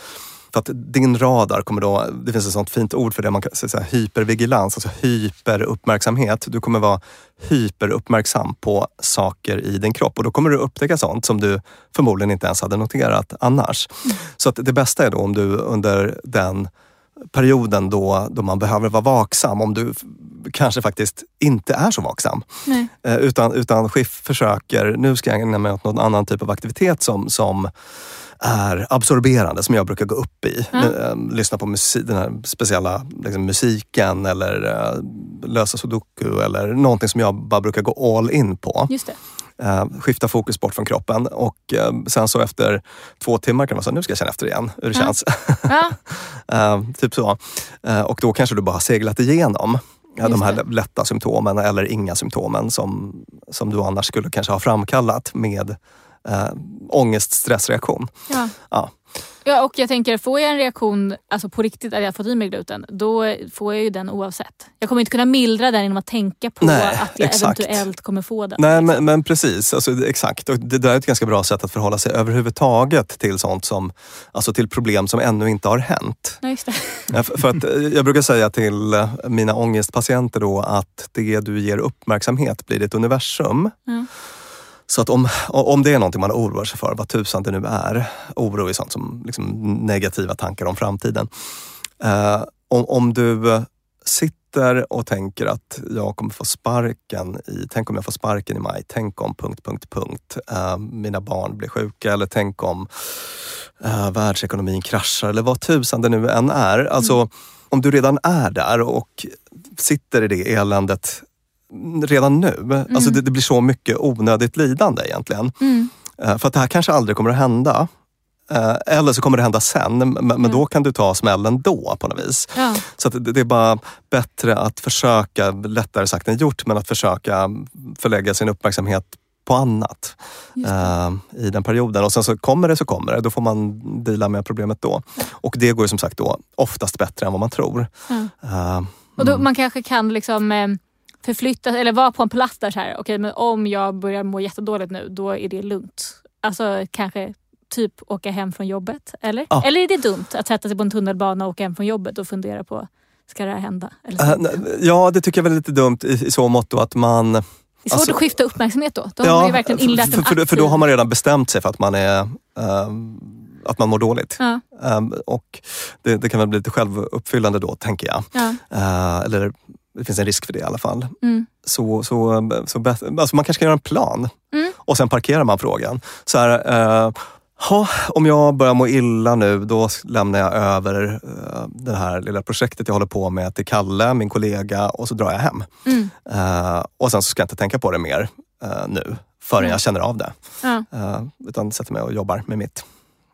[SPEAKER 3] för att din radar kommer då, det finns ett sånt fint ord för det, man kan säga hypervigilans, alltså hyperuppmärksamhet. Du kommer vara hyperuppmärksam på saker i din kropp och då kommer du upptäcka sånt som du förmodligen inte ens hade noterat annars. Mm. Så att det bästa är då om du under den perioden då, då man behöver vara vaksam, om du kanske faktiskt inte är så vaksam. Eh, utan, utan Schiff försöker, nu ska jag ägna mig åt någon annan typ av aktivitet som, som är absorberande som jag brukar gå upp i. Mm. Lyssna på musik, den här speciella liksom, musiken eller uh, lösa sudoku eller någonting som jag bara brukar gå all in på.
[SPEAKER 2] Just det.
[SPEAKER 3] Uh, skifta fokus bort från kroppen och uh, sen så efter två timmar kan man säga, nu ska jag känna efter igen hur det ja. känns. Ja. uh, typ så. och då kanske du bara seglat igenom ja, de här lätta symptomen eller inga symptomen som, som du annars skulle kanske ha framkallat med äh, ångest, stressreaktion.
[SPEAKER 2] Ja. Ja. Ja, och jag tänker, får jag en reaktion alltså på riktigt att jag fått i mig gluten, då får jag ju den oavsett. Jag kommer inte kunna mildra den genom att tänka på Nej, att jag exakt. eventuellt kommer få den.
[SPEAKER 3] Nej, liksom. men, men, precis. Alltså, exakt. Och det där är ett ganska bra sätt att förhålla sig överhuvudtaget till sånt som, alltså till problem som ännu inte har hänt.
[SPEAKER 2] Ja, just
[SPEAKER 3] det. för att, eh, jag brukar säga till eh, mina ångestpatienter då att det du ger uppmärksamhet blir ett universum. Ja. Så att om, om det är någonting man oroar sig för, vad tusan det nu är, oro är sånt som liksom negativa tankar om framtiden. Eh, om, om du sitter och tänker att jag kommer få sparken i, tänk om jag får sparken i maj, tänk om... punkt, punkt, punkt. Uh, mina barn blir sjuka eller tänk om uh, världsekonomin kraschar eller vad tusan det nu än är. Alltså, mm. om du redan är där och sitter i det eländet redan nu. Alltså det, det blir så mycket onödigt lidande egentligen.
[SPEAKER 2] Mm.
[SPEAKER 3] Eh, För att det här kanske aldrig kommer att hända. Eh, Eller så kommer det hända sen, men, men då kan du ta smällen då på något vis.
[SPEAKER 2] Ja.
[SPEAKER 3] Så det, är bara bättre att försöka, lättare sagt än gjort, men att försöka förlägga sin uppmärksamhet på annat eh, i den perioden. Och sen så kommer det så kommer det, då får man deala med problemet då. Och det går som sagt då oftast bättre än vad man tror.
[SPEAKER 2] Ja.
[SPEAKER 3] Eh,
[SPEAKER 2] Och då, man kanske kan liksom eh, förflytta eller vara på en plats där så här, okej men om jag börjar må jättedåligt nu då är det lugnt. Alltså kanske typ åka hem från jobbet eller?
[SPEAKER 3] Ja.
[SPEAKER 2] Eller är det dumt att sätta sig på en tunnelbana och åka hem från jobbet och fundera på ska det här hända? Eller inte?
[SPEAKER 3] ja, det tycker jag väl är lite dumt i, i så mått att man
[SPEAKER 2] Det är svårt
[SPEAKER 3] alltså-
[SPEAKER 2] att skifta uppmärksamhet då. Då har man ju verkligen inlett
[SPEAKER 3] för, för, för då har man redan bestämt sig för att man, är, ehm, att man mår dåligt.
[SPEAKER 2] Ja,
[SPEAKER 3] Ehm, och det, det kan väl bli lite självuppfyllande då, tänker jag.
[SPEAKER 2] ja.
[SPEAKER 3] Eh, eller det finns en risk för det i alla fall.
[SPEAKER 2] Mm.
[SPEAKER 3] Så, så, så bäst- alltså man kanske kan göra en plan
[SPEAKER 2] Mm.
[SPEAKER 3] och sen parkerar man frågan. Så här, eh, ha, om jag börjar må illa nu, då lämnar jag över eh, det här lilla projektet jag håller på med till Kalle, min kollega, och så drar jag hem.
[SPEAKER 2] Mm.
[SPEAKER 3] Eh, och sen så ska jag inte tänka på det mer eh, nu, förrän jag känner av det.
[SPEAKER 2] Ja.
[SPEAKER 3] Eh, utan sätter mig och jobbar med mitt.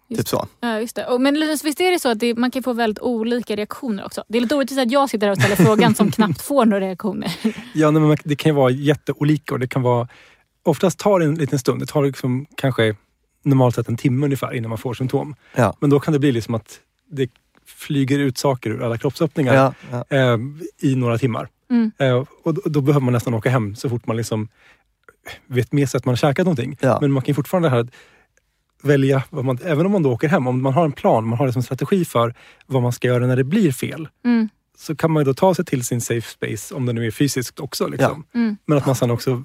[SPEAKER 2] Just
[SPEAKER 3] Typ så.
[SPEAKER 2] Ja, just det. Och, men Linus, visst är det så att det, man kan få väldigt olika reaktioner också? Det är lite orättvist att jag sitter här och ställer frågan som knappt får några reaktioner.
[SPEAKER 1] Ja, nej, men det kan ju vara jätteolika och det kan vara... Oftast tar det en liten stund. Det tar liksom kanske normalt sett en timme ungefär innan man får symptom.
[SPEAKER 3] Ja.
[SPEAKER 1] Men då kan det bli liksom att det flyger ut saker ur alla kroppsöppningar
[SPEAKER 3] Ja, ja.
[SPEAKER 1] eh, i några timmar.
[SPEAKER 2] Mm.
[SPEAKER 1] Eh, och då, då behöver man nästan åka hem så fort man liksom vet med sig att man har käkat någonting.
[SPEAKER 3] Ja.
[SPEAKER 1] Men man kan fortfarande här välja, vad man, även om man då åker hem, om man har en plan, man har liksom en strategi för vad man ska göra när det blir fel.
[SPEAKER 2] Mm.
[SPEAKER 1] Så kan man ju då ta sig till sin safe space, om det nu är fysiskt också. Liksom.
[SPEAKER 2] Mm.
[SPEAKER 1] Men att man sen också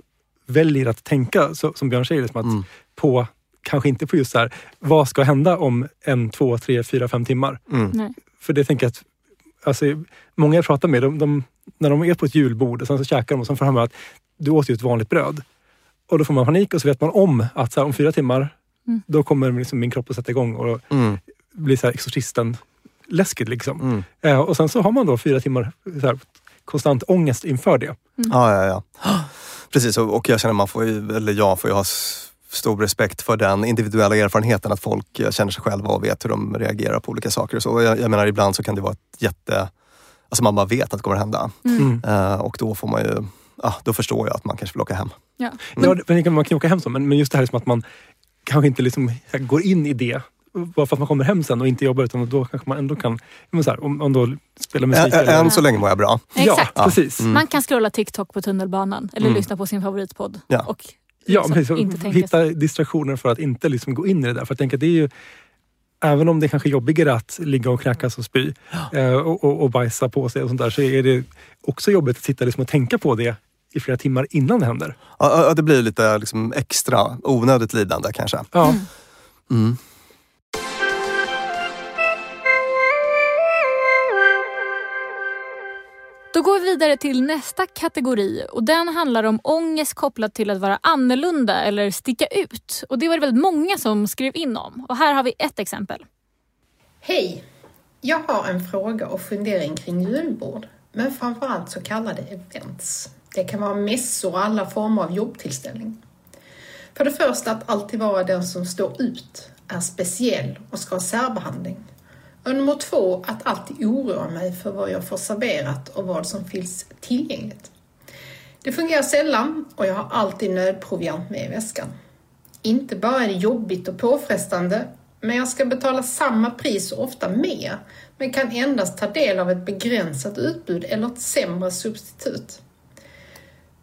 [SPEAKER 1] väljer att tänka, så, som Björn säger, liksom att
[SPEAKER 3] Mm.
[SPEAKER 1] på, kanske inte på just så här, vad ska hända om en, två, tre, fyra, fem timmar?
[SPEAKER 3] Mm.
[SPEAKER 2] Nej.
[SPEAKER 1] För det tänker jag att, alltså, många jag pratar med, de, de, när de är på ett julbord och sen så käkar de och sen får de höra att du åt ju ett vanligt bröd. Och då får man panik och så vet man om att så här, om fyra timmar,
[SPEAKER 2] Mm.
[SPEAKER 1] då kommer liksom min kropp att sätta igång och
[SPEAKER 3] Mm.
[SPEAKER 1] bli så här exorcisten läskigt liksom.
[SPEAKER 3] Mm.
[SPEAKER 1] Eh, och sen så har man då fyra timmar så här, konstant ångest inför det.
[SPEAKER 3] Ja, ja, ja. Precis, och jag känner man får ju, eller jag får ju ha stor respekt för den individuella erfarenheten att folk eh, känner sig själva och vet hur de reagerar på olika saker. Och så. Och Jag, jag menar ibland så kan det vara ett jätte... Alltså man bara vet att det kommer att hända.
[SPEAKER 1] Mm.
[SPEAKER 3] Eh, och då får man ju... Ja, då förstår jag att man kanske vill åka hem.
[SPEAKER 2] Ja.
[SPEAKER 1] Ja, det kan- man kan åka hem så, men, men just det här liksom att man kanske inte liksom går in i det bara för att man kommer hem sen och inte jobbar utan då kanske man ändå kan, men så här, om, om då spelar musik.
[SPEAKER 3] Ä-
[SPEAKER 1] eller,
[SPEAKER 3] Än så länge mår jag bra.
[SPEAKER 2] Exakt.
[SPEAKER 1] Ja, precis.
[SPEAKER 3] Mm.
[SPEAKER 2] Man kan scrolla TikTok på tunnelbanan eller
[SPEAKER 3] Mm.
[SPEAKER 2] lyssna på sin favoritpodd.
[SPEAKER 3] Ja.
[SPEAKER 2] Och
[SPEAKER 1] Ja,
[SPEAKER 2] liksom
[SPEAKER 1] precis.
[SPEAKER 2] inte tänka
[SPEAKER 1] Hitta distraktioner för att inte liksom gå in i det där. För jag tänker att det är ju, även om det är kanske är jobbigare att ligga och kräkas och spy eh, och, och, och bajsa på sig och sånt där så är det också jobbigt att sitta liksom och tänka på det i flera timmar innan det händer.
[SPEAKER 3] Ja, ja, det blir lite liksom extra onödigt lidande kanske.
[SPEAKER 1] Ja.
[SPEAKER 3] Mm.
[SPEAKER 2] Då går vi vidare till nästa kategori och den handlar om ångest kopplat till att vara annorlunda eller sticka ut. Och det var det väldigt många som skrev in om. Och här har vi ett exempel.
[SPEAKER 5] Hej! Jag har en fråga och fundering kring julbord, men framförallt så kallade events. Det kan vara mässor och alla former av jobbtillställning. För det första att alltid vara den som står ut, är speciell och ska ha särbehandling. Och nummer två, att alltid oroa mig för vad jag får serverat och vad som finns tillgängligt. Det fungerar sällan och jag har alltid nödproviant med i väskan. Inte bara är det jobbigt och påfrestande, men jag ska betala samma pris och ofta mer, men kan endast ta del av ett begränsat utbud eller ett sämre substitut.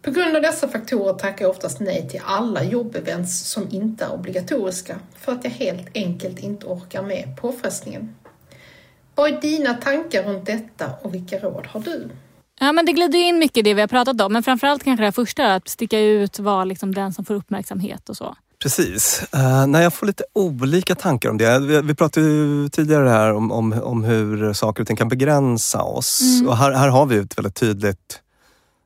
[SPEAKER 5] På grund av dessa faktorer tackar jag oftast nej till alla jobbevents som inte är obligatoriska, för att jag helt enkelt inte orkar med påfrestningen. Vad är dina tankar runt detta och vilka råd har du?
[SPEAKER 2] Ja, men det glider in mycket i det vi har pratat om. Men framförallt kanske det första, att sticka ut, vara liksom den som får uppmärksamhet och så.
[SPEAKER 3] Precis. Uh, nej, jag får lite olika tankar om det. Vi, vi pratade ju tidigare här om, om, om hur saker och ting kan begränsa oss.
[SPEAKER 2] Mm.
[SPEAKER 3] Och här, här har vi ett väldigt tydligt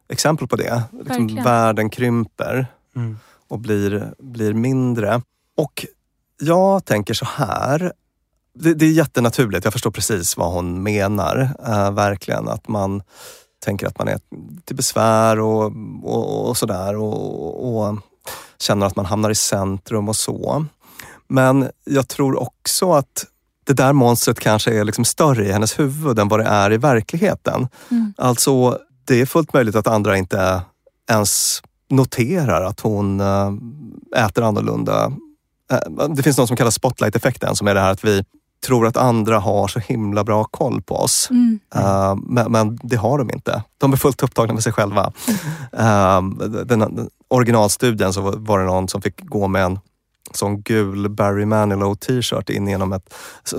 [SPEAKER 3] exempel på det. Liksom, världen krymper
[SPEAKER 1] Mm.
[SPEAKER 3] och blir, blir mindre. Och jag tänker så här. Det, det är jättenaturligt, jag förstår precis vad hon menar. eh, verkligen att man tänker att man är till besvär och, och, och sådär och, och känner att man hamnar i centrum och så. Men jag tror också att det där monstret kanske är liksom större i hennes huvud än vad det är i verkligheten. Mm. Alltså, det är fullt möjligt att andra inte ens noterar att hon äh, äter annorlunda. Äh, det finns något som kallas spotlight-effekten som är det här att vi tror att andra har så himla bra koll på oss. Mm. Uh, men, men, det har de inte. De är fullt upptagna med sig själva. Mm. Uh, den, den originalstudien så var det någon som fick gå med en sån gul Barry Manilow t-shirt in genom ett,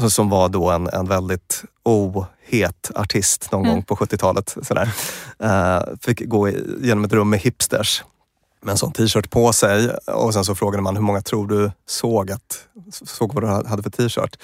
[SPEAKER 3] som var då en, en väldigt ohet artist någon mm. gång på 70-talet. Sådär. Uh, fick gå genom ett rum med hipsters med en sån t-shirt på sig och sen så frågade man hur många tror du såg, att, såg vad du hade för t-shirt?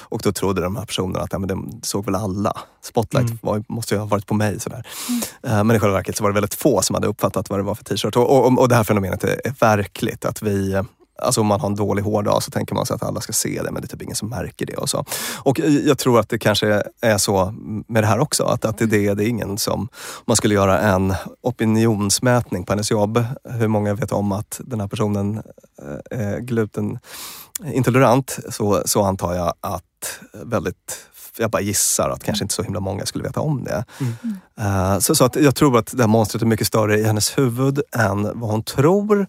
[SPEAKER 3] Och då trodde de här personerna att ja, men det såg väl alla. Spotlight mm. var, måste ju ha varit på mig. Sådär. Mm. Uh, men i själva verket så var det väldigt få som hade uppfattat vad det var för t-shirt. Och, och, och det här fenomenet är, är verkligt. Att vi Alltså om man har en dålig hårdag så tänker man sig att alla ska se det men det är typ ingen som märker det. Och så. Och jag tror att det kanske är så med det här också. Att, att det, det, det är ingen som... Om man skulle göra en opinionsmätning på hennes jobb. Hur många vet om att den här personen eh, är glutenintolerant? Så, så antar jag att väldigt jag bara gissar att kanske inte så himla många skulle veta om det. Mm. Uh, så, så att jag tror att det här monstret är mycket större i hennes huvud än vad hon tror.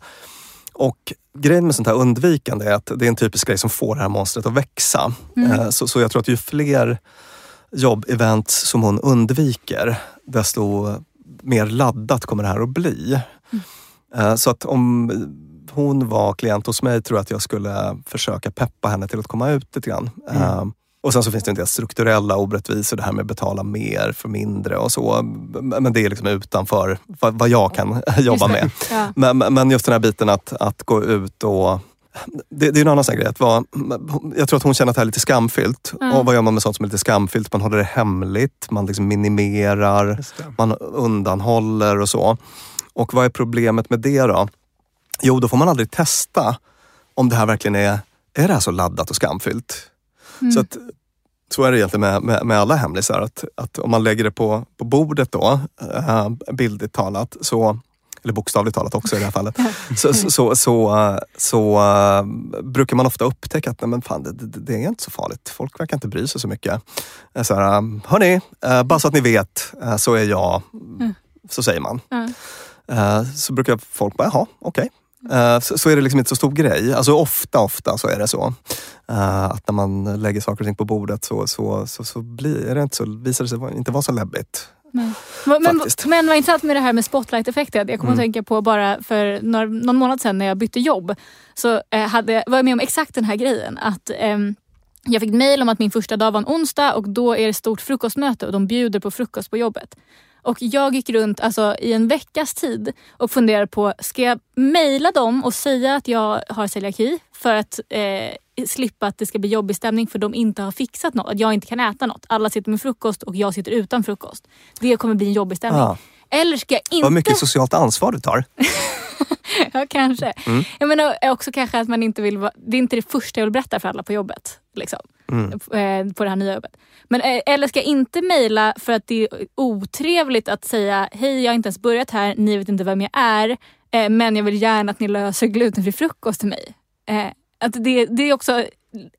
[SPEAKER 3] Och grejen med sånt här undvikande är att det är en typisk grej som får det här monstret att växa. Mm. Eh, så, så jag tror att ju fler jobbevent som hon undviker, desto mer laddat kommer det här att bli. Mm. Eh, så att om hon var klient hos mig tror jag att jag skulle försöka peppa henne till att komma ut lite grann. Mm. Och sen så finns det en del strukturella orättvisor, det här med att betala mer för mindre och så. Men det är liksom utanför vad jag kan jobba med. Ja. Men, men just den här biten att, att gå ut och det, det är en annan sån grej. Att vara, jag tror att hon känner att det här är lite skamfyllt. Mm. Och vad gör man med sånt som är lite skamfyllt? Man håller det hemligt, man liksom minimerar, man undanhåller och så. Och vad är problemet med det då? Jo, då får man aldrig testa om det här verkligen är, är det här så laddat och skamfyllt? Mm. Så, att, så är det egentligen med, med, med, alla hemlisar. Att, att om man lägger det på, på bordet då, äh, bildligt talat, så, eller bokstavligt talat också i det här fallet, så, så, så, så, så äh, brukar man ofta upptäcka att nej, men fan, det, det, det, är inte så farligt. Folk verkar inte bry sig så mycket. Så här, hörni, äh, bara så att ni vet så är jag, mm. så säger man. Mm. Så brukar folk bara, jaha, okej. Okay. Uh, så, är det liksom inte så stor grej. Alltså ofta, ofta så är det så. Uh, att när man lägger saker och ting på bordet så, så, så, så blir det inte så, visar det sig inte vara så läbbigt.
[SPEAKER 2] Men, men, men vad intressant med det här med spotlight-effekten. Jag kommer mm. att tänka på bara för några, någon månad sedan när jag bytte jobb. Så eh, hade, var jag med om exakt den här grejen. Att eh, Jag fick mail om att min första dag var en onsdag och då är det stort frukostmöte och de bjuder på frukost på jobbet. Och jag gick runt alltså, i en veckas tid och funderade på, ska jag mejla dem och säga att jag har celiaki för att eh, slippa att det ska bli jobbig stämning för de inte har fixat något, att jag inte kan äta något. Alla sitter med frukost och jag sitter utan frukost. Det kommer bli en jobbig stämning. Ja. Eller ska jag inte...
[SPEAKER 3] Vad mycket socialt ansvar du tar.
[SPEAKER 2] ja, kanske. Mm. Jag menar också kanske att man inte vill vara... Det är inte det första jag vill berätta för alla på jobbet. Liksom, mm. Eh, på det här nya jobbet. Men, eh, eller ska jag inte mejla för att det är otrevligt att säga hej jag har inte ens börjat här, ni vet inte vem jag är eh, men jag vill gärna att ni löser glutenfri frukost till mig. Att det, det är också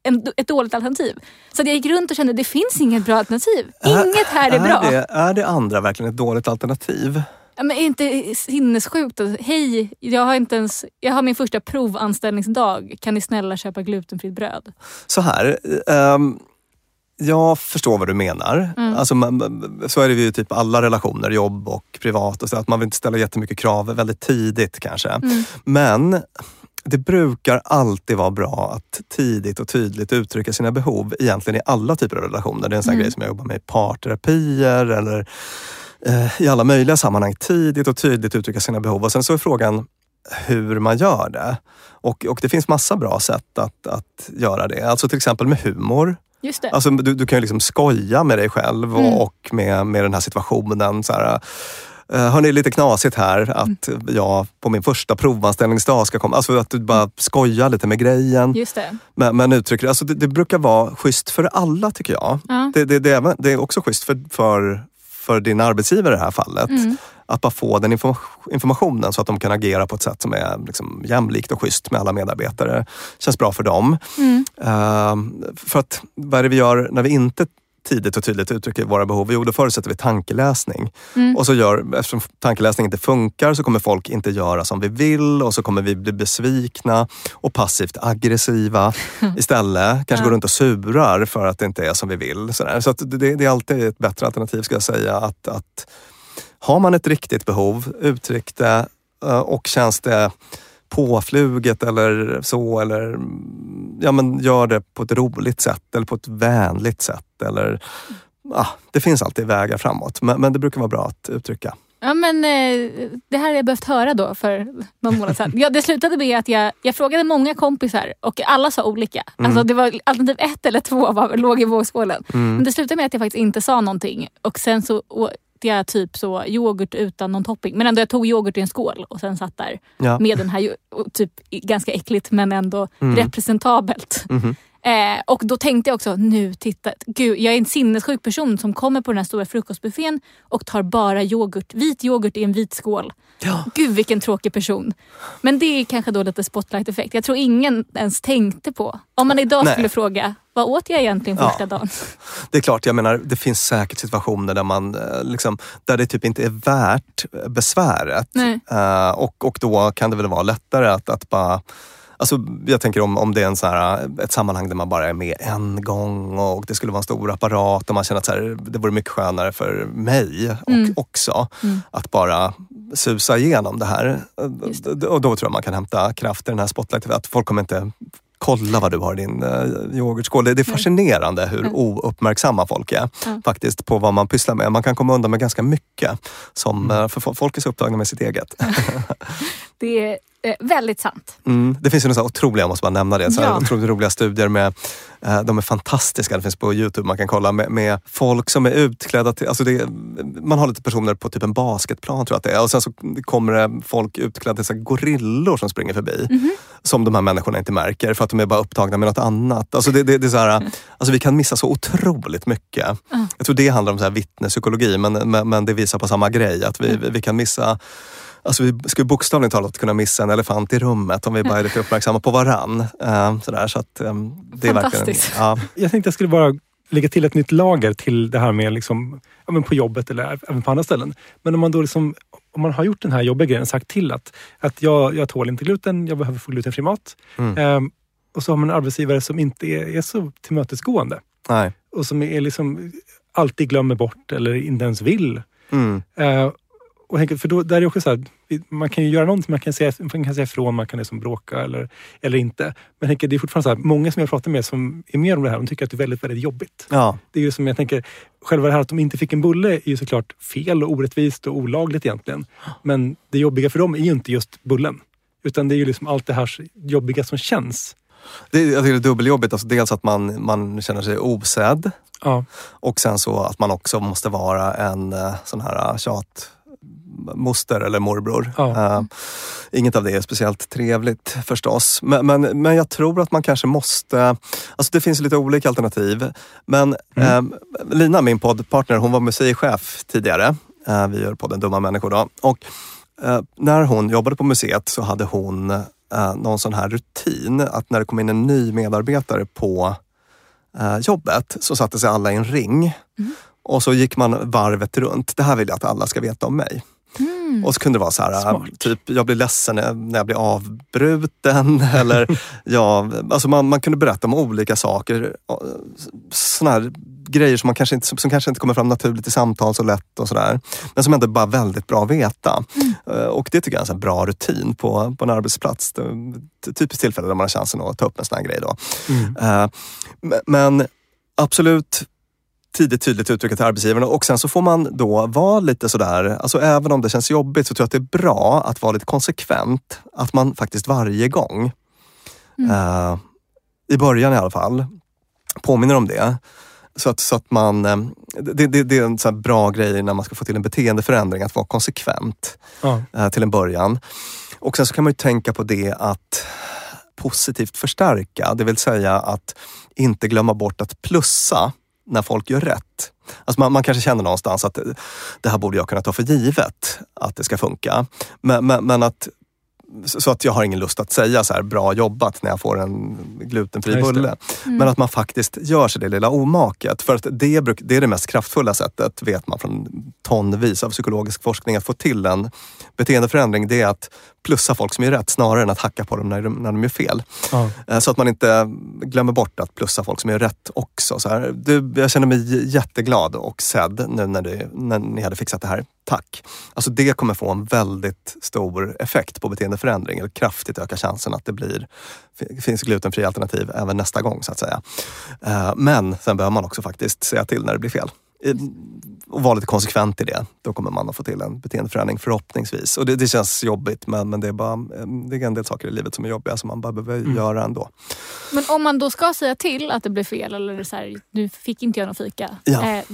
[SPEAKER 2] en, ett dåligt alternativ. Så jag gick runt och kände det finns inget bra alternativ. Inget här är, är bra.
[SPEAKER 3] Det, är det andra verkligen ett dåligt alternativ?
[SPEAKER 2] Ja, men är inte sinnessjukt? Hej, jag har, inte ens, jag har min första provanställningsdag. Kan ni snälla köpa glutenfritt bröd?
[SPEAKER 3] Så här. Um, jag förstår vad du menar. Mm. Alltså, man, så är det ju typ alla relationer, jobb och privat. Och så, att man vill inte ställa jättemycket krav väldigt tidigt kanske. Mm. Men det brukar alltid vara bra att tidigt och tydligt uttrycka sina behov egentligen i alla typer av relationer. Det är en sån mm. grej som jag jobbar med i parterapier eller eh, i alla möjliga sammanhang. Tidigt och tydligt uttrycka sina behov. Och sen så är frågan hur man gör det. Och, och det finns massa bra sätt att, att göra det. Alltså till exempel med humor.
[SPEAKER 2] Just det.
[SPEAKER 3] Alltså, du, du kan ju liksom skoja med dig själv och, mm. och med, med den här situationen. Så här, Uh, hörni, lite knasigt här att mm. jag på min första provanställningsdag ska komma. Alltså att du bara skojar lite med grejen.
[SPEAKER 2] Just det.
[SPEAKER 3] Men, men uttrycker alltså det, det brukar vara schysst för alla tycker jag. Ja. Det, det, det, är, det är också schysst för, för, för din arbetsgivare i det här fallet. Mm. Att bara få den informationen så att de kan agera på ett sätt som är liksom jämlikt och schysst med alla medarbetare. Känns bra för dem. Mm. Uh, för att vad är det vi gör när vi inte tidigt och tydligt uttrycker våra behov? Jo, då förutsätter vi tankeläsning. Mm. Och så gör, eftersom tankeläsning inte funkar så kommer folk inte göra som vi vill och så kommer vi bli besvikna och passivt aggressiva istället. Kanske ja. går runt och surar för att det inte är som vi vill. Sådär. Så det, det, är alltid ett bättre alternativ ska jag säga. Att, att har man ett riktigt behov, uttryck det eh, och känns det påfluget eller så eller ja, men gör det på ett roligt sätt eller på ett vänligt sätt. Eller, ah, det finns alltid vägar framåt men, men det brukar vara bra att uttrycka.
[SPEAKER 2] Ja men eh, det här har jag behövt höra då för någon månad sedan. Ja, det slutade med att jag, jag frågade många kompisar och alla sa olika. Mm. Alltså det var alternativ ett eller två var, låg i vågskålen. Mm. Men det slutade med att jag faktiskt inte sa någonting. Och sen så jag typ så yoghurt utan någon topping. Men ändå jag tog yoghurt i en skål och sen satt där ja. med den här, typ ganska äckligt men ändå mm. representabelt. Mm. Eh, och då tänkte jag också, nu titta, gud jag är en sinnessjuk person som kommer på den här stora frukostbuffén och tar bara yoghurt, vit yoghurt i en vit skål. Ja. Gud vilken tråkig person. Men det är kanske då lite spotlight effekt. Jag tror ingen ens tänkte på. Om man idag Nej. skulle fråga, vad åt jag egentligen första ja. dagen?
[SPEAKER 3] Det är klart, jag menar det finns säkert situationer där, man, eh, liksom, där det typ inte är värt besväret. Uh, och, och då kan det väl vara lättare att, att bara Alltså, jag tänker om, om det är en så här, ett sammanhang där man bara är med en gång och det skulle vara en stor apparat och man känner att så här, det vore mycket skönare för mig och mm. också mm. att bara susa igenom det här. Det. Och då tror jag man kan hämta kraft i den här spotlighten. Att folk kommer inte kolla vad du har i din uh, yoghurtskål. Det, det är fascinerande hur mm. ouppmärksamma folk är mm. faktiskt på vad man pysslar med. Man kan komma undan med ganska mycket som, mm. för folk är så upptagna med sitt eget.
[SPEAKER 2] det är Eh, väldigt sant.
[SPEAKER 3] Mm, det finns ju några otroliga, jag måste bara nämna det, så ja. otroligt roliga studier med, eh, de är fantastiska, det finns på Youtube man kan kolla, med, med folk som är utklädda till, alltså det, man har lite personer på typ en basketplan tror jag att det är och sen så kommer det folk utklädda till gorillor som springer förbi. Mm -hmm. Som de här människorna inte märker för att de är bara upptagna med något annat. Alltså det, det, det är så här, mm. alltså vi kan missa så otroligt mycket. Mm. Jag tror det handlar om så här vittnespsykologi men, men, men, det visar på samma grej, att vi, mm. vi kan missa Alltså vi skulle bokstavligt talat kunna missa en elefant i rummet om vi bara är lite uppmärksamma på varann. Uh, sådär, så att, um, det är verkligen,
[SPEAKER 2] ja.
[SPEAKER 1] Jag tänkte jag skulle bara lägga till ett nytt lager till det här med liksom, ja, på jobbet eller även på andra ställen. Men om man då liksom, om man har gjort den här jobbiga grejen, sagt till att, att jag, jag tål inte gluten, jag behöver få glutenfri mat. Mm. Um, och så har man en arbetsgivare som inte är, är så tillmötesgående.
[SPEAKER 3] Nej.
[SPEAKER 1] Och som är liksom alltid glömmer bort eller inte ens vill. Mm. Uh, och Henke, för då, där är också så här, man kan ju göra någonting, man kan säga, man kan säga ifrån, man kan liksom bråka eller, eller inte. Men Henke, det är fortfarande så här, många som jag pratar med som är med om det här, de tycker att det är väldigt, väldigt jobbigt.
[SPEAKER 3] Ja.
[SPEAKER 1] Det är ju som jag tänker, själva det här att de inte fick en bulle är ju såklart fel och orättvist och olagligt egentligen. Men det jobbiga för dem är ju inte just bullen. Utan det är ju liksom allt det här jobbiga som känns.
[SPEAKER 3] Det, jag tycker det är dubbeljobbigt. Alltså dels att man, man känner sig osedd.
[SPEAKER 1] Ja.
[SPEAKER 3] Och sen så att man också måste vara en eh, sån här eh, tjat moster eller morbror.
[SPEAKER 1] Ja. Uh,
[SPEAKER 3] inget av det är speciellt trevligt förstås. Men, men, men jag tror att man kanske måste... Alltså det finns lite olika alternativ. Men mm. uh, Lina, min poddpartner, hon var museichef tidigare. Uh, vi gör podden Dumma människor då. Och när hon jobbade på museet så hade hon någon sån här rutin att när det kom in en ny medarbetare på jobbet så satte sig alla i en ring. Mm. Och så gick man varvet runt. Det här vill jag att alla ska veta om mig. Mm. Och så kunde det vara så här, Smart. typ jag blir ledsen när jag blir avbruten. eller ja, alltså man, man kunde berätta om olika saker. Såna här grejer som, man kanske inte, som kanske inte kommer fram naturligt i samtal så lätt och sådär. Men som ändå bara är väldigt bra att veta. Mm. Eh, och det tycker jag är en bra rutin på, på en arbetsplats. Typiskt tillfälle där man har chansen att ta upp en sån här grej. Då. Mm. Uh, men absolut, tidigt tydligt uttrycka till arbetsgivarna och sen så får man då vara lite sådär, alltså även om det känns jobbigt så tror jag att det är bra att vara lite konsekvent. Att man faktiskt varje gång, mm. uh, i början i alla fall, påminner om det. Så att, så att man, uh, det, det, det, är en så bra grej när man ska få till en beteendeförändring, att vara konsekvent
[SPEAKER 1] mm.
[SPEAKER 3] uh, till en början. Och sen så kan man ju tänka på det att positivt förstärka, det vill säga att inte glömma bort att plussa när folk gör rätt. Alltså man, man, kanske känner någonstans att det här borde jag kunna ta för givet att det ska funka. Men, men, men att så att jag har ingen lust att säga så här, bra jobbat när jag får en glutenfri bulle. Mm. Men att man faktiskt gör sig det lilla omaket. För att det, det är det mest kraftfulla sättet, vet man från tonvis av psykologisk forskning, att få till en beteendeförändring. Det är att plussa folk som gör rätt snarare än att hacka på dem när de, när de gör fel. Ja. Så att man inte glömmer bort att plussa folk som gör rätt också. Så här, du, jag känner mig jätteglad och sedd nu när, du, när ni hade fixat det här. Tack! Alltså det kommer få en väldigt stor effekt på beteendeförändring. Eller kraftigt öka chansen att det blir, finns glutenfria alternativ även nästa gång så att säga. Eh, men sen behöver man också faktiskt säga till när det blir fel och vara lite konsekvent i det. Då kommer man att få till en beteendeförändring förhoppningsvis. Och det, det känns jobbigt men, men det, är bara, det är en del saker i livet som är jobbiga som man bara behöver mm. göra ändå.
[SPEAKER 2] Men om man då ska säga till att det blir fel eller så här, nu fick inte jag någon fika. Ja. Eh,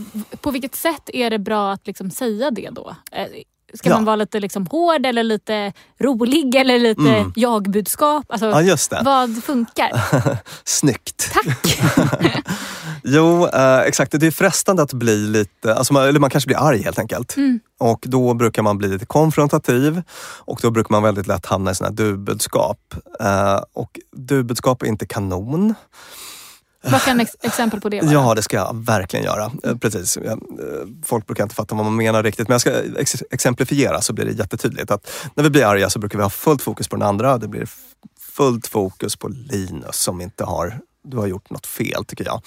[SPEAKER 2] på vilket sätt är det bra att liksom säga det då? Eh, Ska ja. man vara lite liksom hård eller lite rolig eller lite mm. jag-budskap? Alltså,
[SPEAKER 3] ja.
[SPEAKER 2] Vad funkar?
[SPEAKER 3] Snyggt!
[SPEAKER 2] Tack!
[SPEAKER 3] jo, eh, exakt. Det är frestande att bli lite, alltså man, eller man kanske blir arg helt enkelt. Mm. Och då brukar man bli lite konfrontativ och då brukar man väldigt lätt hamna i här du-budskap. Eh, och du-budskap är inte kanon.
[SPEAKER 2] Vad kan ex exempel på det vara?
[SPEAKER 3] Ja, det ska jag verkligen göra. Eh, precis. Eh, folk brukar inte fatta vad man menar riktigt, men jag ska ex exemplifiera så blir det jättetydligt. Att när vi blir arga så brukar vi ha fullt fokus på den andra. Det blir fullt fokus på Linus som inte har du har gjort något fel tycker jag.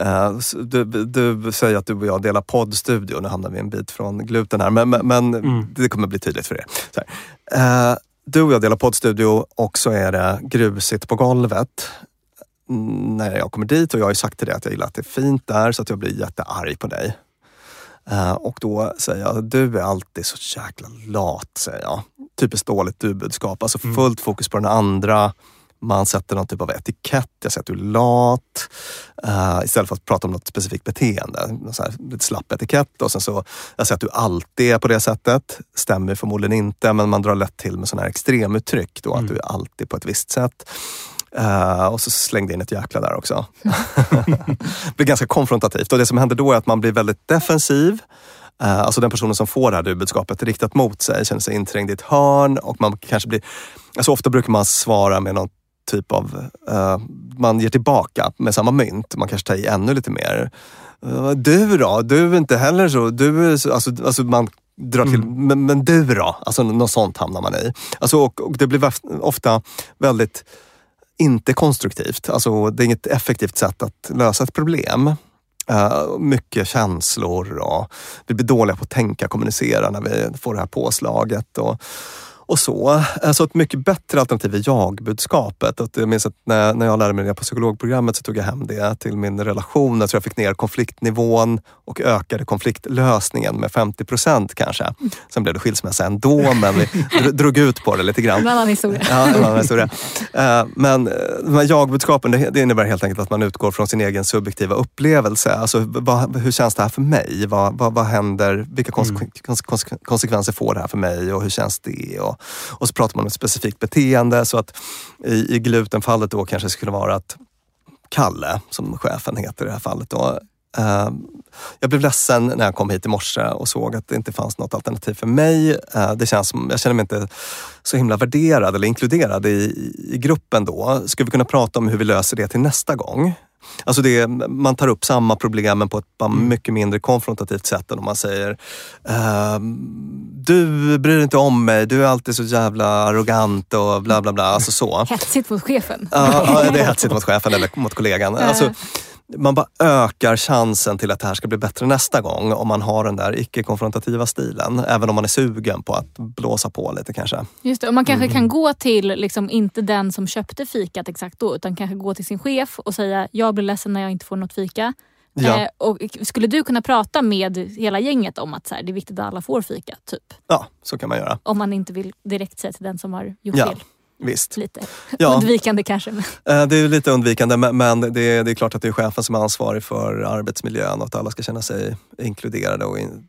[SPEAKER 3] Uh, du, du, säger att du och jag delar poddstudio, nu hamnar vi en bit från gluten här, men, men mm. det kommer bli tydligt för er. Du och jag delar poddstudio och så är det grusigt på golvet när jag kommer dit och jag har ju sagt till dig att jag gillar att det är fint där så att jag blir jättearg på dig. Uh, och då säger jag, du är alltid så jäkla lat, säger jag. Typiskt dåligt du-budskap. Alltså mm. fullt fokus på den andra. Man sätter någon typ av etikett. Jag säger att du är lat. Uh, istället för att prata om något specifikt beteende. Så här, lite slapp etikett. Och sen så, jag säger att du alltid är på det sättet. Stämmer förmodligen inte, men man drar lätt till med sådana här extremuttryck. Då, mm. Att du är alltid på ett visst sätt. Uh, och så slängde jag in ett jäkla där också. det blir ganska konfrontativt och det som händer då är att man blir väldigt defensiv. Uh, alltså den personen som får det här budskapet riktat mot sig känner sig inträngd i ett hörn och man kanske blir... Alltså ofta brukar man svara med någon typ av... Uh, man ger tillbaka med samma mynt. Man kanske tar i ännu lite mer. du då? Du är inte heller så... Du är så alltså, alltså man drar till, mm. men, men, du då? Alltså något sånt hamnar man i. Alltså, och, och det blir ofta väldigt inte konstruktivt. Alltså, det är inget effektivt sätt att lösa ett problem. Uh, mycket känslor och vi blir dåliga på att tänka, kommunicera när vi får det här påslaget. Och, och så. Så ett mycket bättre alternativ är jag-budskapet. jag minns att när, när jag lärde mig det på psykologprogrammet så tog jag hem det till min relation. Jag tror jag fick ner konfliktnivån och ökade konfliktlösningen med 50 procent kanske. Sen blev det skilsmässa ändå, men vi drog ut på det lite grann.
[SPEAKER 2] En annan historia.
[SPEAKER 3] Ja, en annan historia. Eh, men de här jag-budskapen, det innebär helt enkelt att man utgår från sin egen subjektiva upplevelse. Alltså, vad, hur känns det här för mig? Vad, vad, vad händer? Vilka konse mm. konsekvenser får det här för mig och hur känns det? Och, och så pratar man om ett specifikt beteende. Så att i, i glutenfallet då kanske skulle vara att Kalle, som chefen heter i det här fallet, då, Uh, jag blev ledsen när jag kom hit i morse och såg att det inte fanns något alternativ för mig. Uh, det känns som, jag känner mig inte så himla värderad eller inkluderad i, i gruppen då. Ska vi kunna prata om hur vi löser det till nästa gång? Alltså det, man tar upp samma problem men på ett mm. mycket mindre konfrontativt sätt än om man säger ehm, Du bryr dig inte om mig, du är alltid så jävla arrogant och bla bla bla. Alltså så.
[SPEAKER 2] Hetsigt mot chefen.
[SPEAKER 3] Ja, det är hetsigt mot chefen eller mot kollegan. Alltså, man bara ökar chansen till att det här ska bli bättre nästa gång om man har den där icke-konfrontativa stilen. Även om man är sugen på att blåsa på lite kanske.
[SPEAKER 2] Just det, och man kanske mm. kan gå till, liksom, inte den som köpte fikat exakt då, utan kanske gå till sin chef och säga jag blir ledsen när jag inte får något fika. Ja. Eh, och skulle du kunna prata med hela gänget om att så här, det är viktigt att alla får fika? Typ?
[SPEAKER 3] Ja, så kan man göra.
[SPEAKER 2] Om man inte vill direkt säga till den som har gjort ja. fel.
[SPEAKER 3] Visst.
[SPEAKER 2] Lite ja. undvikande kanske.
[SPEAKER 3] Eh, det är lite undvikande men det är, det är klart att det är chefen som är ansvarig för arbetsmiljön och att alla ska känna sig inkluderade och in,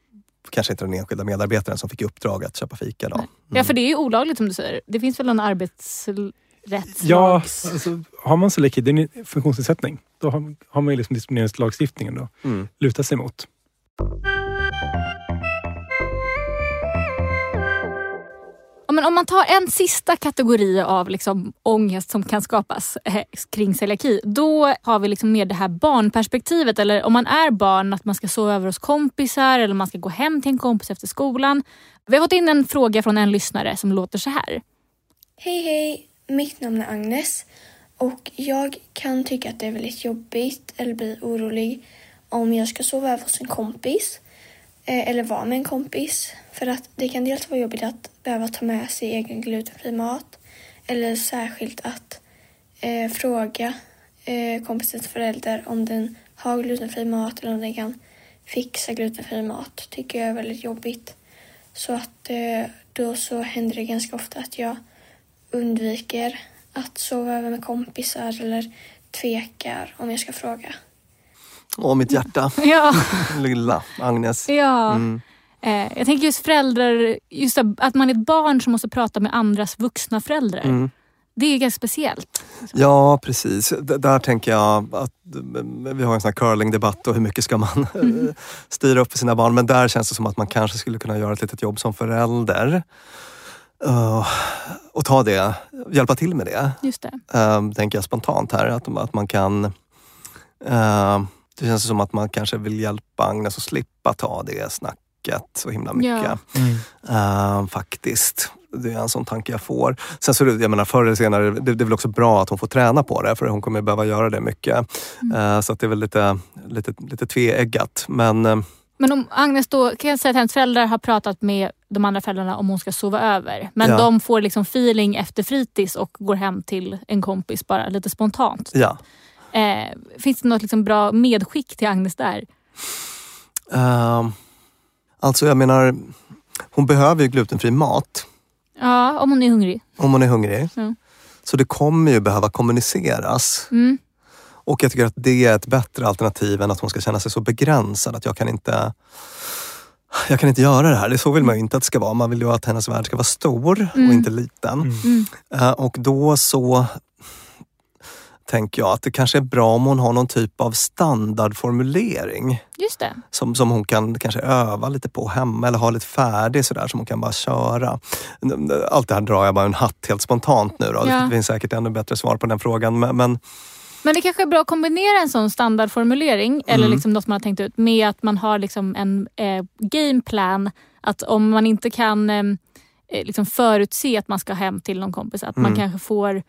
[SPEAKER 3] kanske inte den enskilda medarbetaren som fick i uppdrag att köpa fika. Då. Mm.
[SPEAKER 2] Ja för det är ju olagligt som du säger. Det finns väl en arbetsrättslags...
[SPEAKER 1] Ja, alltså, har man en funktionsnedsättning. Då har, har man ju liksom diskrimineringslagstiftningen att mm. luta sig mot.
[SPEAKER 2] Men om man tar en sista kategori av liksom ångest som kan skapas eh, kring celiaki. Då har vi liksom mer det här barnperspektivet. Eller om man är barn, att man ska sova över hos kompisar eller man ska gå hem till en kompis efter skolan. Vi har fått in en fråga från en lyssnare som låter så här.
[SPEAKER 6] Hej hej, mitt namn är Agnes och jag kan tycka att det är väldigt jobbigt eller bli orolig om jag ska sova över hos en kompis eh, Eh, eller vara med en kompis. För att det kan dels vara jobbigt att behöva ta med sig egen glutenfri mat eller särskilt att eh, fråga eh, kompisens förälder om den har glutenfri mat eller om den kan fixa glutenfri mat tycker jag är väldigt jobbigt. Så att eh, då så händer det ganska ofta att jag undviker att sova över med kompisar eller tvekar om jag ska fråga.
[SPEAKER 3] Åh, mitt hjärta.
[SPEAKER 2] Ja.
[SPEAKER 3] Lilla Agnes.
[SPEAKER 2] Ja. Mm. Eh, jag tänker just föräldrar, just att man är ett barn som måste prata med andras vuxna föräldrar. Mm. Det är ganska speciellt.
[SPEAKER 3] Ja, precis. D där tänker jag att vi har en sån här curlingdebatt och hur mycket ska man mm. styra upp för sina barn. Men där känns det som att man kanske skulle kunna göra ett litet jobb som förälder. Uh, och ta det, hjälpa till med det.
[SPEAKER 2] Just det.
[SPEAKER 3] Uh, tänker jag spontant här. Att, att man kan... Uh, det känns som att man kanske vill hjälpa Agnes att slippa ta det snacket så himla mycket. Ja. Mm. faktiskt. Det är en sån tanke jag får. Sen så, jag menar förr eller senare, det, det är väl också bra att hon får träna på det för hon kommer behöva göra det mycket. Mm. så att det är väl lite, lite, lite tveeggat. Men,
[SPEAKER 2] men om Agnes då, kan jag säga att hennes föräldrar har pratat med de andra föräldrarna om hon ska sova över. Men ja. de får liksom feeling efter fritids och går hem till en kompis bara lite spontant.
[SPEAKER 3] Ja.
[SPEAKER 2] Eh, finns det något liksom bra medskick till Agnes där?
[SPEAKER 3] Uh, alltså jag menar, hon behöver ju glutenfri mat.
[SPEAKER 2] Ja, om hon är hungrig.
[SPEAKER 3] Om hon är hungrig. Mm. Så det kommer ju behöva kommuniceras. Mm. Och jag tycker att det är ett bättre alternativ än att hon ska känna sig så begränsad att jag kan inte jag kan inte göra det här. Det så vill man ju inte att det ska vara. Man vill ju att hennes värld ska vara stor mm. och inte liten. Mm. Uh, och då så tänker jag att det kanske är bra om hon har någon typ av standardformulering.
[SPEAKER 2] Just det.
[SPEAKER 3] Som, som hon kan kanske öva lite på hemma eller ha lite färdig sådär som hon kan bara köra. Allt det här drar jag bara en hatt helt spontant nu då. Ja. Det finns säkert ännu bättre svar på den frågan. men, men
[SPEAKER 2] men det kanske är bra att kombinera en sån standardformulering mm. eller liksom något man har tänkt ut med att man har liksom en eh, gameplan. Att om man inte kan eh, eh, liksom förutse att man ska hem till någon kompis, att mm. man kanske får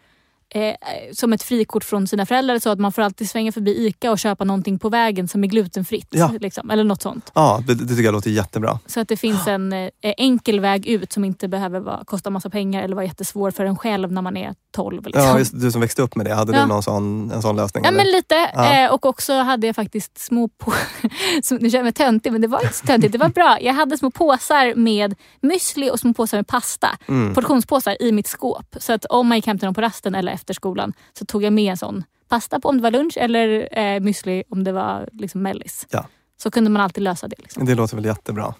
[SPEAKER 2] eh, som ett frikort från sina föräldrar så att man får alltid svänga förbi ICA och köpa någonting på vägen som är glutenfritt. Ja. Liksom, eller något sånt.
[SPEAKER 3] Ja, det, det, tycker jag låter jättebra.
[SPEAKER 2] Så att det finns en eh, enkel väg ut som inte behöver vara, kosta massa pengar eller vara jättesvår för en själv när man är 12. Liksom.
[SPEAKER 3] Ja, just, du som växte upp med det, hade ja. du någon sån, en sån lösning?
[SPEAKER 2] Ja, eller? men lite. Ja. Eh, och också hade jag faktiskt små på Nu känner jag mig töntig, men det var inte så töntigt. Det var bra. Jag hade små påsar med müsli och små påsar med pasta. Mm. Portionspåsar i mitt skåp. Så att om man gick hem till någon på rasten eller efter skolan så tog jag med en sån pasta på om det var lunch eller eh, müsli om det var liksom mellis.
[SPEAKER 3] Ja.
[SPEAKER 2] Så kunde man alltid lösa det. Liksom.
[SPEAKER 3] Det låter väl jättebra.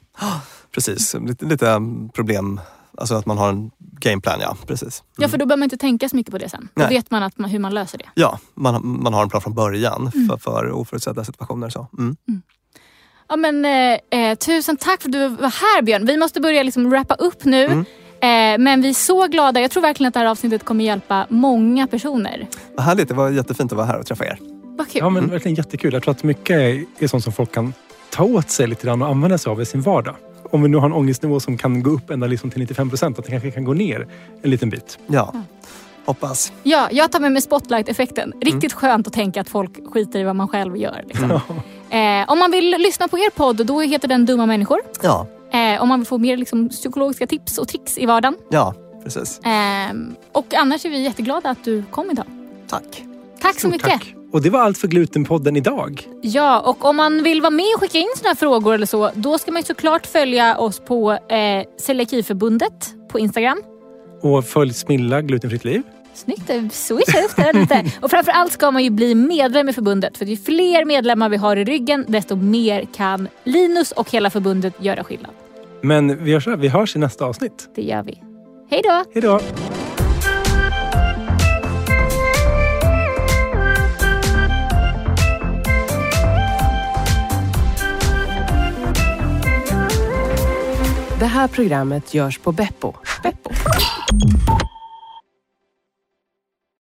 [SPEAKER 3] Precis, lite, lite problem Alltså att man har en gameplan, ja. Precis.
[SPEAKER 2] Mm. Ja, för då behöver man inte tänka så mycket på det sen. Då Nej. vet man, att man hur man löser det.
[SPEAKER 3] Ja, man, man har en plan från början mm. för, för oförutsedda situationer. Så. Mm. mm.
[SPEAKER 2] Ja, men, eh, eh, tusen tack för att du var här Björn. Vi måste börja liksom wrappa upp nu. Mm. Eh, men vi är så glada. Jag tror verkligen att det här avsnittet kommer hjälpa många personer.
[SPEAKER 3] Vad härligt. Det var jättefint att vara här och träffa er.
[SPEAKER 2] Vad kul.
[SPEAKER 1] Ja, men verkligen jättekul. Jag tror att mycket är sånt som folk kan ta åt sig lite grann och använda sig av i sin vardag om vi nu har en ångestnivå som kan gå upp ända liksom till 95 procent, att det kanske kan gå ner en liten bit.
[SPEAKER 3] Ja. Hoppas.
[SPEAKER 2] Ja, jag tar med mig spotlight-effekten. Riktigt mm. skönt att tänka att folk skiter i vad man själv gör. Liksom. Eh, om man vill lyssna på er podd, då heter den Dumma människor.
[SPEAKER 3] Ja.
[SPEAKER 2] Eh, om man vill få mer liksom, psykologiska tips och tricks i vardagen.
[SPEAKER 3] Ja, precis.
[SPEAKER 2] Eh, och annars är vi jätteglada att du kom idag.
[SPEAKER 3] Tack.
[SPEAKER 2] Tack så mycket. Tack.
[SPEAKER 1] Och det var allt för Glutenpodden idag.
[SPEAKER 2] Ja, och om man vill vara med och skicka in sådana frågor eller så, då ska man såklart följa oss på eh, Celiakiförbundet på Instagram.
[SPEAKER 1] Och följ Smilla Glutenfritt Liv.
[SPEAKER 2] Snyggt, switcha upp det lite. och framförallt ska man ju bli medlem i förbundet. För ju fler medlemmar vi har i ryggen, desto mer kan Linus och hela förbundet göra skillnad.
[SPEAKER 1] Men vi gör så här, vi hörs i nästa avsnitt.
[SPEAKER 2] Det gör vi. Hej då!
[SPEAKER 1] Hej då!
[SPEAKER 7] Det här programmet görs på Beppo. Beppo.